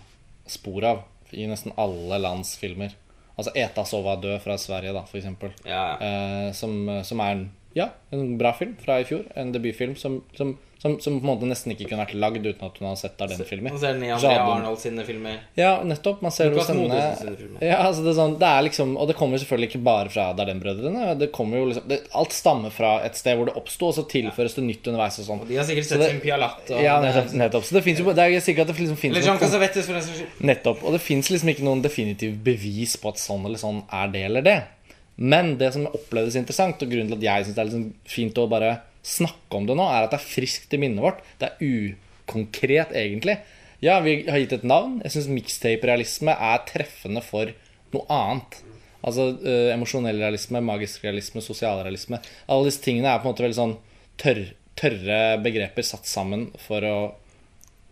spor av i nesten alle lands filmer. Altså Eta sova død' fra Sverige, da, for eksempel. Ja. Eh, som, som er en, ja, en bra film fra i fjor. En debutfilm som, som, som, som på en måte nesten ikke kunne vært lagd uten at hun hadde sett Darden-filmer. Man ser den i Arnold sine filmer. Ja, nettopp. Man ser hos henne. Ja, altså det er sånn, det er liksom, og det kommer selvfølgelig ikke bare fra Darden-brødrene. Det kommer jo liksom, det, Alt stammer fra et sted hvor det oppsto, og så tilføres det nytt underveis. og sånn De har sikkert sett det- sin Pialat. og Ja, nettopp. nettopp. Så det finnes jo, det er sikkert at det liksom finnes Eller Jean Cassavetes, for den saks skyld. Nettopp. Og det fins liksom ikke noen definitiv bevis på at sånn eller sånn er det eller det. Men det som opplevdes interessant, og grunnen til at jeg syns det er liksom fint å bare snakke om det nå, er at det er friskt i minnet vårt. Det er ukonkret, egentlig. Ja, vi har gitt et navn. Jeg syns mixtape-realisme er treffende for noe annet. Altså eh, emosjonell realisme, magisk realisme, sosialrealisme. Alle disse tingene er på en måte veldig sånn tørr, tørre begreper satt sammen for å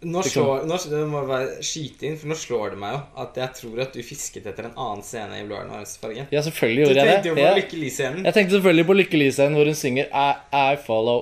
Nå Liksom- slår, nå, det må bare skyte inn, for nå slår det meg jo at jeg tror at du fisket etter en annen scene i Blå er den varmeste fargen. Ja, selvfølgelig gjorde jeg det. Du tenkte jo på Ja. Lykke Li-scenen. Jeg tenkte selvfølgelig på Lykke Li-scenen hvor hun synger I, I Follow.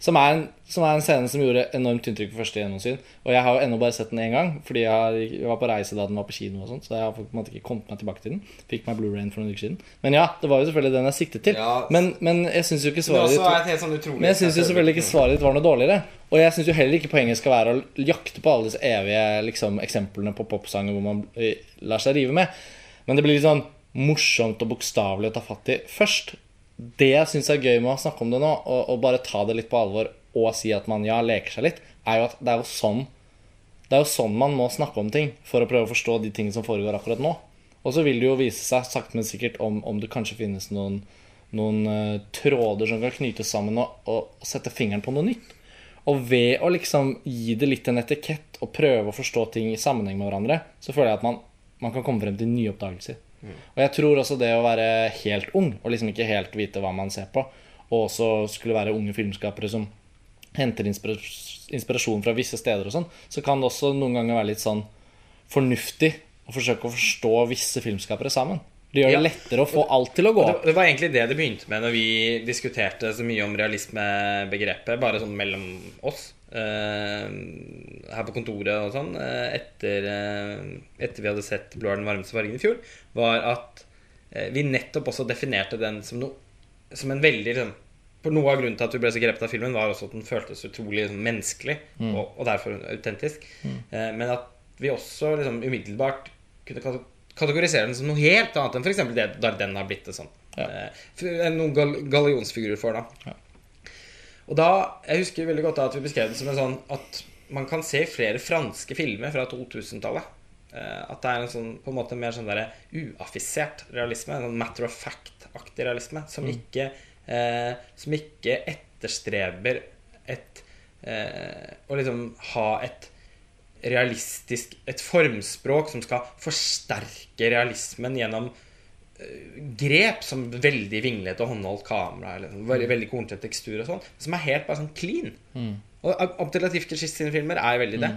Som er, en, som er en scene som gjorde enormt inntrykk på første gjennomsyn. Og jeg har jo ennå bare sett den én gang, fordi jeg, har, jeg var på reise da den var på kino. og sånt Så jeg har på en måte ikke kommet meg tilbake til den. Fikk meg Blu-rayen for noen uker siden. Men ja, det var jo selvfølgelig den jeg siktet til. Ja. Men, men jeg syns jo ikke svaret ditt sånn men jeg synes jo selvfølgelig ikke svaret ditt var noe dårligere. Og jeg syns jo heller ikke poenget skal være å jakte på alle disse evige liksom, eksemplene på popsanger hvor man eh, lar seg rive med. Men det blir litt sånn morsomt og bokstavelig å ta fatt i først. Det jeg syns er gøy med å snakke om det nå, og, og bare ta det litt på alvor og si at man ja, leker seg litt, er jo at det er jo sånn det er jo sånn man må snakke om ting for å prøve å forstå de tingene som foregår akkurat nå. Og så vil det jo vise seg sakte, men sikkert om, om det kanskje finnes noen, noen uh, tråder som kan knytes sammen og, og, sette fingeren på noe nytt. Og ved å liksom gi det litt en etikett og prøve å forstå ting i sammenheng med hverandre, så føler jeg at man, man kan komme frem til nye oppdagelser. Og jeg tror også det å være helt ung og liksom ikke helt vite hva man ser på, og også skulle være unge filmskapere som henter inspirasjon fra visse steder og sånn, så kan det også noen ganger være litt sånn fornuftig å forsøke å forstå visse filmskapere sammen. Det gjør det Ja. lettere å få alt til å gå opp. det var egentlig det det begynte med når vi diskuterte så mye om realismebegrepet, bare sånn mellom oss. Eh, her på kontoret og sånn, eh, etter, eh, etter vi hadde sett 'Blå er den varmeste fargen' i fjor, var at vi nettopp også definerte den som, no, som en veldig liksom, for Noe av grunnen til at vi ble så grepet av filmen, var også at den føltes utrolig liksom, menneskelig, og, og derfor autentisk. Eh, men at vi også liksom umiddelbart kunne kategorisere den som noe helt annet enn f.eks. det Darden har blitt det sånn. Ja. Noen gal gallionsfigurer for, da. Ja. Og da, Jeg husker veldig godt at vi beskrev det som en sånn at man kan se flere franske filmer fra 2000-tallet. Eh, at det er en sånn på en måte mer sånn der uaffisert realisme. En sånn matter of fact-aktig realisme. Som, ikke, eh, som ikke etterstreber et eh, Å liksom ha et realistisk Et formspråk som skal forsterke realismen gjennom grep som veldig vinglete og håndholdt kamera. Eller sånn, veldig, veldig kornete tekstur og sånn. Som er helt bare sånn clean. Og Ab- Abdelatif Kechish sine filmer er veldig det.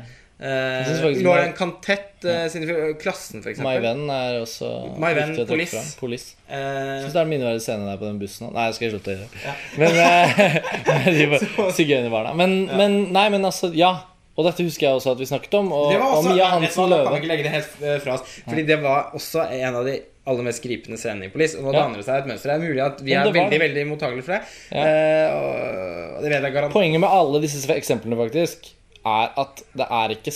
Eh, synes faktisk Lauren My- Cantet eh, sine filmer, Klassen, for My. Venn er også My Venn, Police. Police. Eh, syns det er en minneverdig scene der på den bussen. Nei, jeg skal slutte å gjøre. Ja. Men eh, de bare- Sigøynerbarna. Men, men Nei, men altså, ja. Og dette husker jeg også at vi snakket om. Og, Det var og Mia Hansen Løve. det eh. Fordi det var også en av de aller mest gripende scenen i Police. Og nå Ja. danner det seg et mønster. Det er mulig at vi er veldig det. veldig mottagelige for det. Ja. Uh, det vet jeg garantert. Poenget med alle disse eksemplene faktisk er at det er ikke,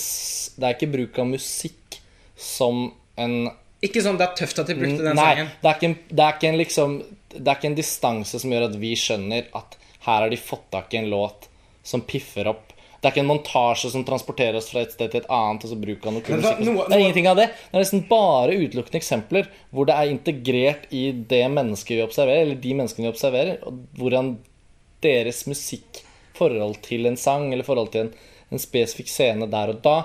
det er ikke bruk av musikk som en Ikke sånn det er tøft at de brukte den Nei, sangen. det er, en, det er ikke en liksom Det er ikke en distanse som gjør at vi skjønner at her har de fått tak i en låt som piffer opp. Det er ikke en montasje som transporterer oss fra et sted til et annet. Og så bruker han noe kul musikk. Det er ingenting av det. Det er nesten bare utelukkende eksempler hvor det er integrert i det mennesket vi observerer, eller de menneskene vi observerer, og hvordan deres musikk, forhold til en sang eller forhold til en, en spesifikk scene der og da,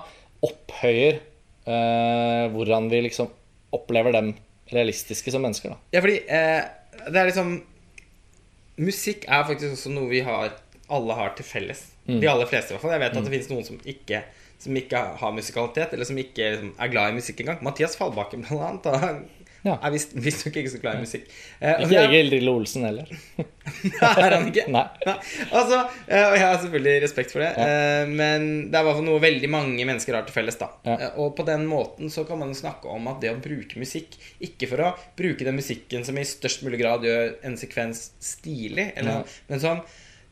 opphøyer eh, hvordan vi liksom opplever dem realistiske som mennesker. da. Ja, fordi eh, det er liksom Musikk er faktisk også noe vi har alle har til felles. Mm. De aller fleste, i hvert fall. Jeg vet at det finnes noen som ikke, som ikke har musikalitet, eller som ikke liksom, er glad i musikk engang. Mathias Fallbakken, blant annet. Han Ja. er visstnok ikke så glad i musikk. Eh, Ikke Egil Drillo Olsen heller. er han ikke? Nei. Altså, eh, og jeg har selvfølgelig respekt for det, eh, men det er i hvert fall noe veldig mange mennesker har til felles. da Ja. Eh, Og på den måten så kan man snakke om at det å bruke musikk Ikke for å bruke den musikken som i størst mulig grad gjør en sekvens stilig, eller, Ja. men som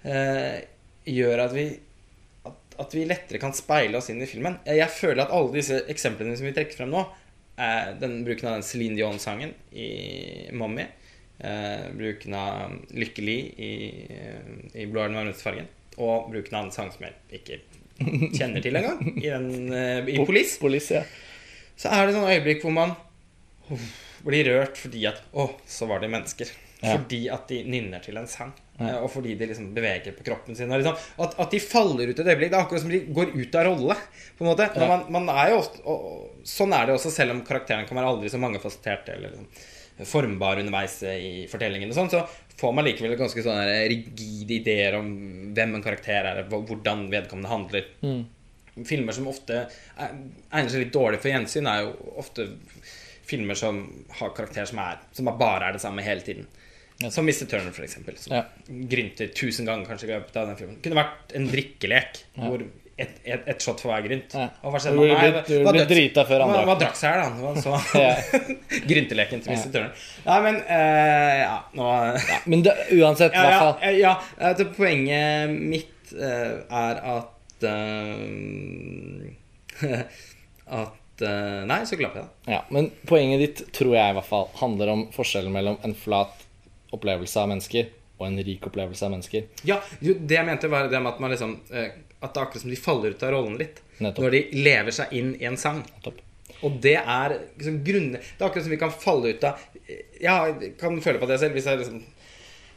eh, gjør at vi at, at vi lettere kan speile oss inn i filmen. Eh, Jeg føler at alle disse eksemplene som vi trekker frem nå, er den bruken av den Celine Dion-sangen i 'Mommy', eh, bruken av 'Lykkelig' i, i 'Blå er den varmeste fargen', og bruken av en sang som jeg ikke kjenner til engang, i, den, eh, i 'Police', Police, ja. så er det sånne øyeblikk hvor man uff, blir rørt fordi at Å, så var det mennesker. Ja. Fordi at de nynner til en sang. Eh, Og fordi de liksom beveger på kroppen sin. Liksom, at, at de faller ut et øyeblikk. Det er akkurat som de går ut av rolle. På en måte man, man er jo ofte, og, Sånn er det også, selv om karakteren kan være aldri så mangefasetterte eller liksom, formbar underveis i fortellingen, og sånn, så får man likevel ganske sånne rigide ideer om hvem en karakter er, hvordan vedkommende handler filmer som ofte er- egner seg litt dårlig for gjensyn, er jo ofte filmer som har karakterer som, er, som bare er det samme hele tiden. Som Mr. Turner, eksempel. Som Ja. grynter tusen ganger kanskje i løpet av den filmen. Kunne vært en drikkelek hvor et, et, et shot for hver grynt. Ja. Og hva Du skjedde? blir- Nei, du det blir drita før Hva, hva drakk seg her, da? Det så Ja. Grynteleken til Mr. Turner. Nei, men uh, ja, nå Men det, uansett, i hvert fall. ja, eh, det Poenget mitt uh, er at uh, At eh, Nei, så klapper jeg det. Ja, men poenget ditt tror jeg i hvert fall handler om forskjellen mellom en flat opplevelse av mennesker og en rik opplevelse av mennesker. Ja, jo, Det jeg mente, var det med at man liksom eh, At det er akkurat som de faller ut av rollen litt. Nettopp. Når de lever seg inn i en sang. Nettopp. Og det er liksom grunne Det er akkurat som vi kan falle ut av Jeg kan føle på det selv hvis jeg liksom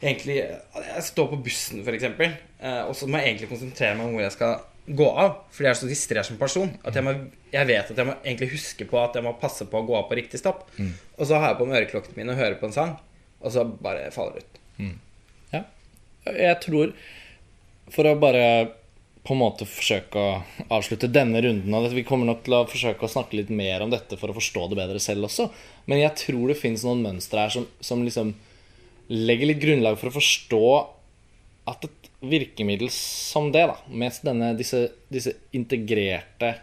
egentlig Jeg står på bussen, f.eks., eh, og så må jeg egentlig konsentrere meg om hvor jeg skal gå av. Fordi jeg er så distrert som person. At jeg, må, jeg vet at jeg må egentlig huske på at jeg må passe på å gå av på riktig stopp. Og så har jeg på meg øreklokkene mine og hører på en sang, og så bare faller ut. Ja. Jeg tror For å bare på en måte forsøke å avslutte denne runden av dette Vi kommer nok til å forsøke å snakke litt mer om dette for å forstå det bedre selv også. Men jeg tror det finnes noen mønstre her som, som liksom legger litt grunnlag for å forstå at et virkemiddel som det, da, med denne, disse, disse integrerte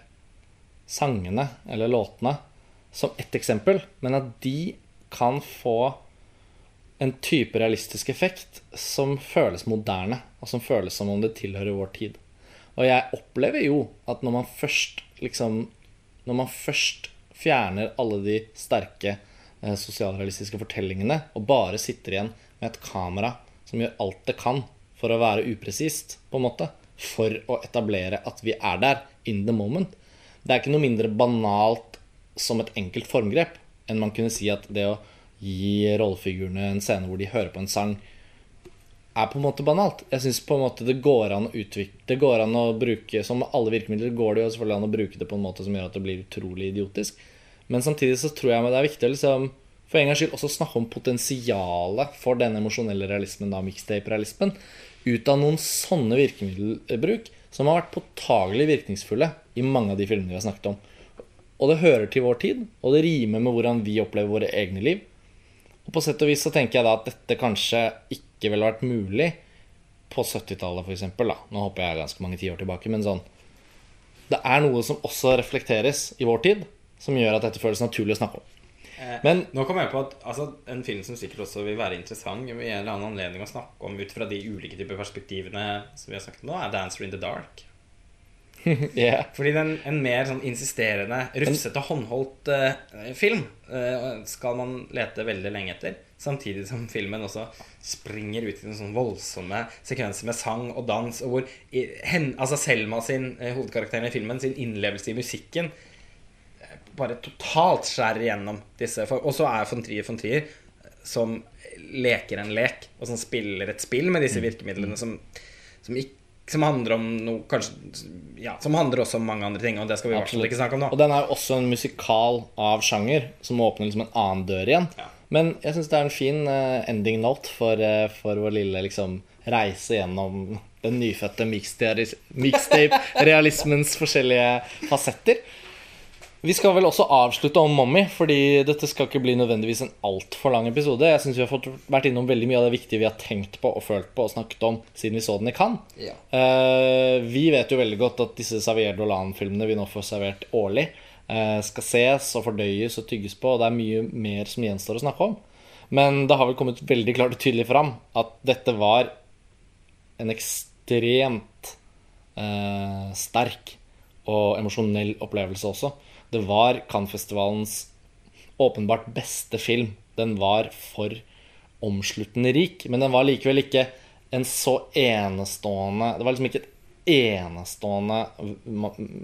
sangene eller låtene som ett eksempel, men at de kan få en type realistisk effekt som føles moderne, og som føles som om det tilhører vår tid. Og jeg opplever jo at når man først liksom Når man først fjerner alle de sterke eh, sosialrealistiske fortellingene og bare sitter igjen med et kamera som gjør alt det kan for å være upresist, på en måte, for å etablere at vi er der in the moment. Det er ikke noe mindre banalt som et enkelt formgrep enn man kunne si at det å gi rollefigurene en scene hvor de hører på en sang, er på en måte banalt. Jeg syns det går an Det går an å bruke Som alle virkemidler går det jo selvfølgelig an å bruke det på en måte som gjør at det blir utrolig idiotisk. Men samtidig så tror jeg det er viktig liksom, for en gangs skyld også snakke om potensialet for den emosjonelle realismen, da mixtape-realismen, ut av noen sånne virkemiddelbruk som har vært påtagelig virkningsfulle i mange av de filmene vi har snakket om. Og det hører til vår tid, og det rimer med hvordan vi opplever våre egne liv. Og på sett og vis så tenker jeg da at dette kanskje ikke ville vært mulig på 70-tallet, f.eks. Nå hopper jeg ganske mange tiår tilbake, men sånn Det er noe som også reflekteres i vår tid, som gjør at dette føles naturlig å snakke om. Men nå kom jeg på at altså, en film som sikkert også vil være interessant i en eller annen anledning å snakke om ut fra de ulike typer perspektivene som vi har snakket om nå, er 'Dancer in the Dark'. yeah. Fordi den, en mer sånn insisterende, rufsete, håndholdt uh, film uh, skal man lete veldig lenge etter. Samtidig som filmen også springer ut i noen sånn voldsomme sekvenser med sang og dans. Og hvor i, hen, altså Selma sin, uh, hovedkarakteren i filmen, sin innlevelse i musikken bare totalt skjærer igjennom disse. Og så er von Trier von Trier, som leker en lek, og som spiller et spill med disse Mm. virkemidlene som, som, ikke, som handler om noe kanskje Ja, som handler også om mange andre ting, og det skal vi Absolutt. ikke snakke om nå. Og den er jo også en musikal av sjanger, som åpner liksom en annen dør igjen. Ja. Men jeg syns det er en fin eh, ending note for, eh, for vår lille liksom, reise gjennom den nyfødte mixtape-realismens forskjellige fasetter. Vi skal vel også avslutte om Mommy, fordi dette skal ikke bli nødvendigvis en altfor lang episode. Jeg syns vi har fått vært innom veldig mye av det viktige vi har tenkt på og følt på og snakket om siden vi så den i Cannes. Ja. Uh, vi vet jo veldig godt at disse Xavier Dolan-filmene vi nå får servert årlig, uh, skal ses og fordøyes og tygges på, og det er mye mer som gjenstår å snakke om. Men det har vel kommet veldig klart og tydelig fram at dette var en ekstremt uh, sterk og emosjonell opplevelse også. Det var Cannes-festivalens åpenbart beste film. Den var for omsluttende rik, men den var likevel ikke en så enestående Det var liksom ikke et enestående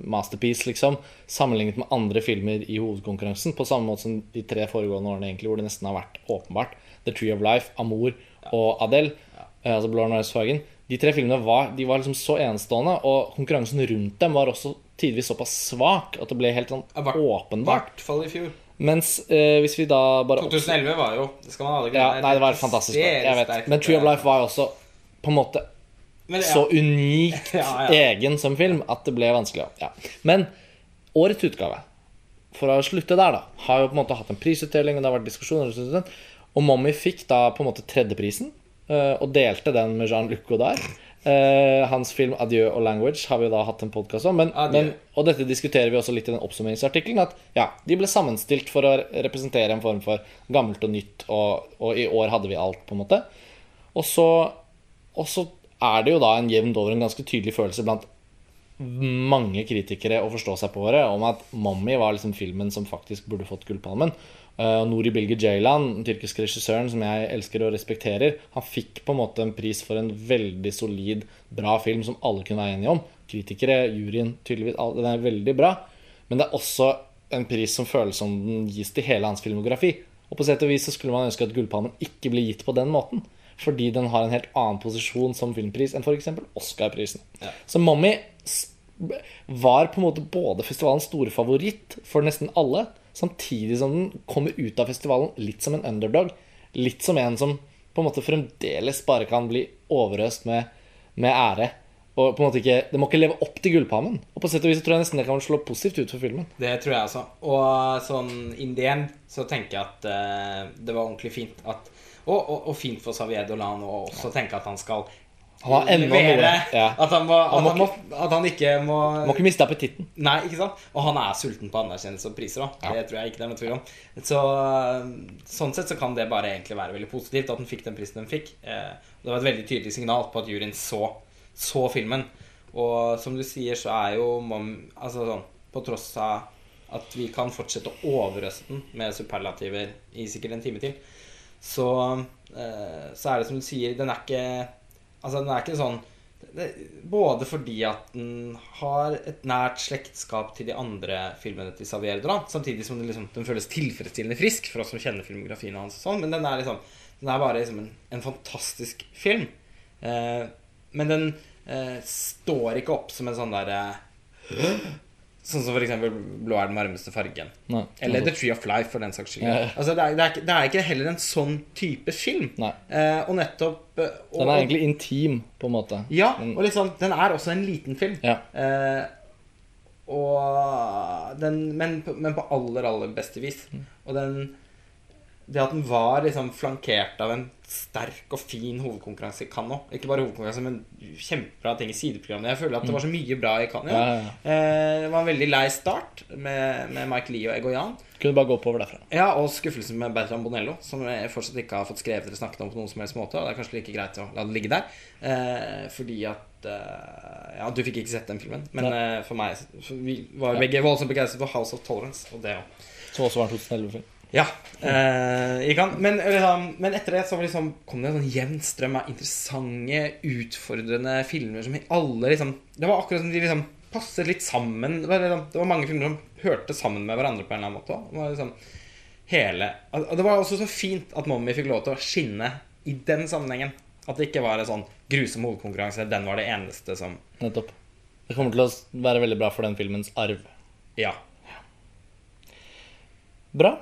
masterpiece, liksom, sammenlignet med andre filmer i hovedkonkurransen, på samme måte som de tre foregående årene, egentlig, hvor det nesten har vært åpenbart. The Tree of Life, Amour og Adele, eh, altså Blå Norris Fagen. De tre filmene var, de var liksom så enestående, og konkurransen rundt dem var også tidvis såpass svak at det ble helt sånn åpenbart. I hvert fall i fjor. Mens eh, hvis vi da bare 2011 var jo Det skal man aldri ja, glemme. Nei, det var fantastisk. Jeg vet. Men Tree of Life var jo også på en måte det, ja. så unikt Ja, ja. egen som film at det ble vanskelig. Ja. Men årets utgave, for å slutte der, da, har jo på en måte hatt en prisutdeling, og det har vært diskusjoner, og og Mommy fikk da på en måte tredjeprisen, eh, og delte den med Jean-Luc Godard. Eh, hans film 'Adieu og Language' har vi jo da hatt en podkast om. Men, men, og dette diskuterer vi også litt i den oppsummeringsartikkelen. At ja, de ble sammenstilt for å representere en form for gammelt og nytt, og, og i år hadde vi alt, på en måte. Og så, og så er det jo da en jevnt over en ganske tydelig følelse blant mange kritikere å forstå seg på våre om at 'Mommy' var liksom filmen som faktisk burde fått Gullpalmen. Uh, Nuri Bilge Ceylan, den tyrkiske regissøren som jeg elsker og respekterer, han fikk på en måte en pris for en veldig solid, bra film som alle kunne være enige om. Kritikere, juryen, tydeligvis. Den er veldig bra. Men det er også en pris som føles som den gis til hele hans filmografi. Og på sett og vis så skulle man ønske at Gullpalmen ikke ble gitt på den måten. Fordi den har en helt annen posisjon som filmpris enn f.eks. Oscar-prisen. Ja. Så Mommy var på en måte både festivalens store favoritt for nesten alle, samtidig som den kommer ut av festivalen litt som en underdog. Litt som en som på en måte fremdeles bare kan bli overøst med, med ære. Og på en måte ikke, Det må ikke leve opp til Gullpalmen. Og på sett og vis så tror jeg nesten det kan slå positivt ut for filmen. Det tror jeg også. Og sånn in the end så tenker jeg at uh, det var ordentlig fint at og, og, og fint for Xavier Dolan å også tenke at han skal Han har ennå noe, ja. At, han må, Han må han må, at han ikke må Må ikke miste appetitten. Nei, ikke sant? Og han er sulten på anerkjennelse og priser. Ja. Det tror jeg ikke det er noe tvil om. Så, sånn sett så kan det bare egentlig være veldig positivt at han fikk den prisen den fikk. Eh, Det var et veldig tydelig signal på at juryen så, så filmen. Og som du sier, så er jo Mom Altså sånn På tross av at vi kan fortsette å overøse den med superlativer i sikkert en time til, så, eh, så er det som du sier, den er ikke Altså, den er ikke sånn det, Både fordi at den har et nært slektskap til de andre filmene til Xavier Dolan, samtidig som den, liksom, den føles tilfredsstillende frisk for oss som kjenner filmografien hans. Sånn, men den er liksom Den er bare liksom en, en fantastisk film. Eh, men den eh, står ikke opp som en sånn derre Sånn som eksempel 'Blå er den varmeste fargen'. Nei. Eller 'The Tree of Life', for den saks skyld. Ja, ja. Altså, det, er, det, er, det er ikke heller en sånn type film. Eh, og nettopp eh, og, Den er egentlig intim, på en måte. Ja, og liksom Den er også en liten film. Ja. Eh, og den men, men på aller, aller beste vis. Mm. Og den Det at den var liksom flankert av en sterk og fin hovedkonkurranse i Cannes. Ikke bare hovedkonkurranse, men kjempebra ting i sideprogrammene. Jeg føler at det var så mye bra i Cannes. Ja, ja, ja. Eh, det var en veldig lei start med, med Mike Lee og Egoyan. Kunne bare gå oppover derfra. Ja, og skuffelsen med Bertram Bonello, som jeg fortsatt ikke har fått skrevet eller snakket om på noen som helst måte. Og det er kanskje like greit å la det ligge der. Eh, fordi at eh, Ja, du fikk ikke sett den filmen, men for meg for Vi var begge voldsomt begeistret for House of Tolerance, og det òg. Som også var en 2011-film. Ja. Eh, sant? Men, liksom, men etter det så liksom, kom det en sånn jevn strøm av interessante, utfordrende filmer som alle liksom Det var akkurat som de liksom passet litt sammen. Det var, liksom, det var mange filmer som hørte sammen med hverandre på en eller annen måte. Det var liksom hele Det var også så fint at Mommy fikk lov til å skinne i den sammenhengen. At det ikke var en sånn grusom hovedkonkurranse. Den var det eneste som Nettopp. Det kommer til å være veldig bra for den filmens arv. Ja. Bra.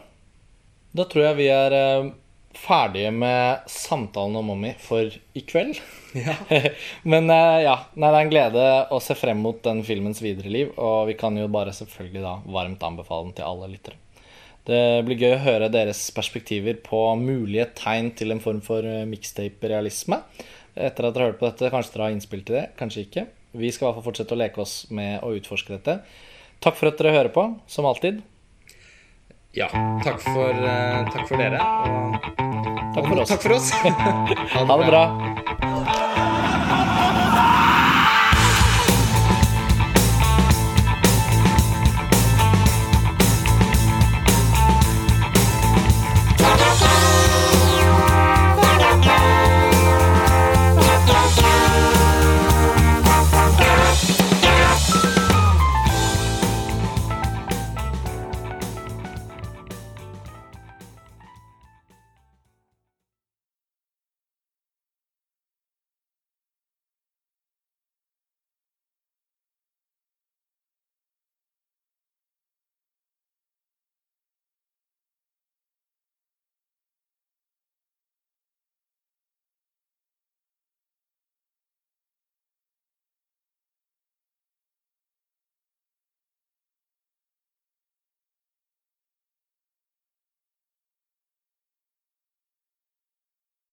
Da tror jeg vi er eh, ferdige med samtalen om Mommy for i kveld. Men eh, ja, nei, det er en glede å se frem mot den filmens videre liv. Og vi kan jo bare selvfølgelig da varmt anbefale den til alle lyttere. Det blir gøy å høre deres perspektiver på mulige tegn til en form for eh, mixtape-realisme. Etter at dere har hørt på dette, kanskje dere har innspill til det, kanskje ikke. Vi skal i hvert fall fortsette å leke oss med å utforske dette. Takk for at dere hører på, som alltid. Ja. Takk for, eh, takk for dere. Og Takk for oss. takk for oss. Ha det bra.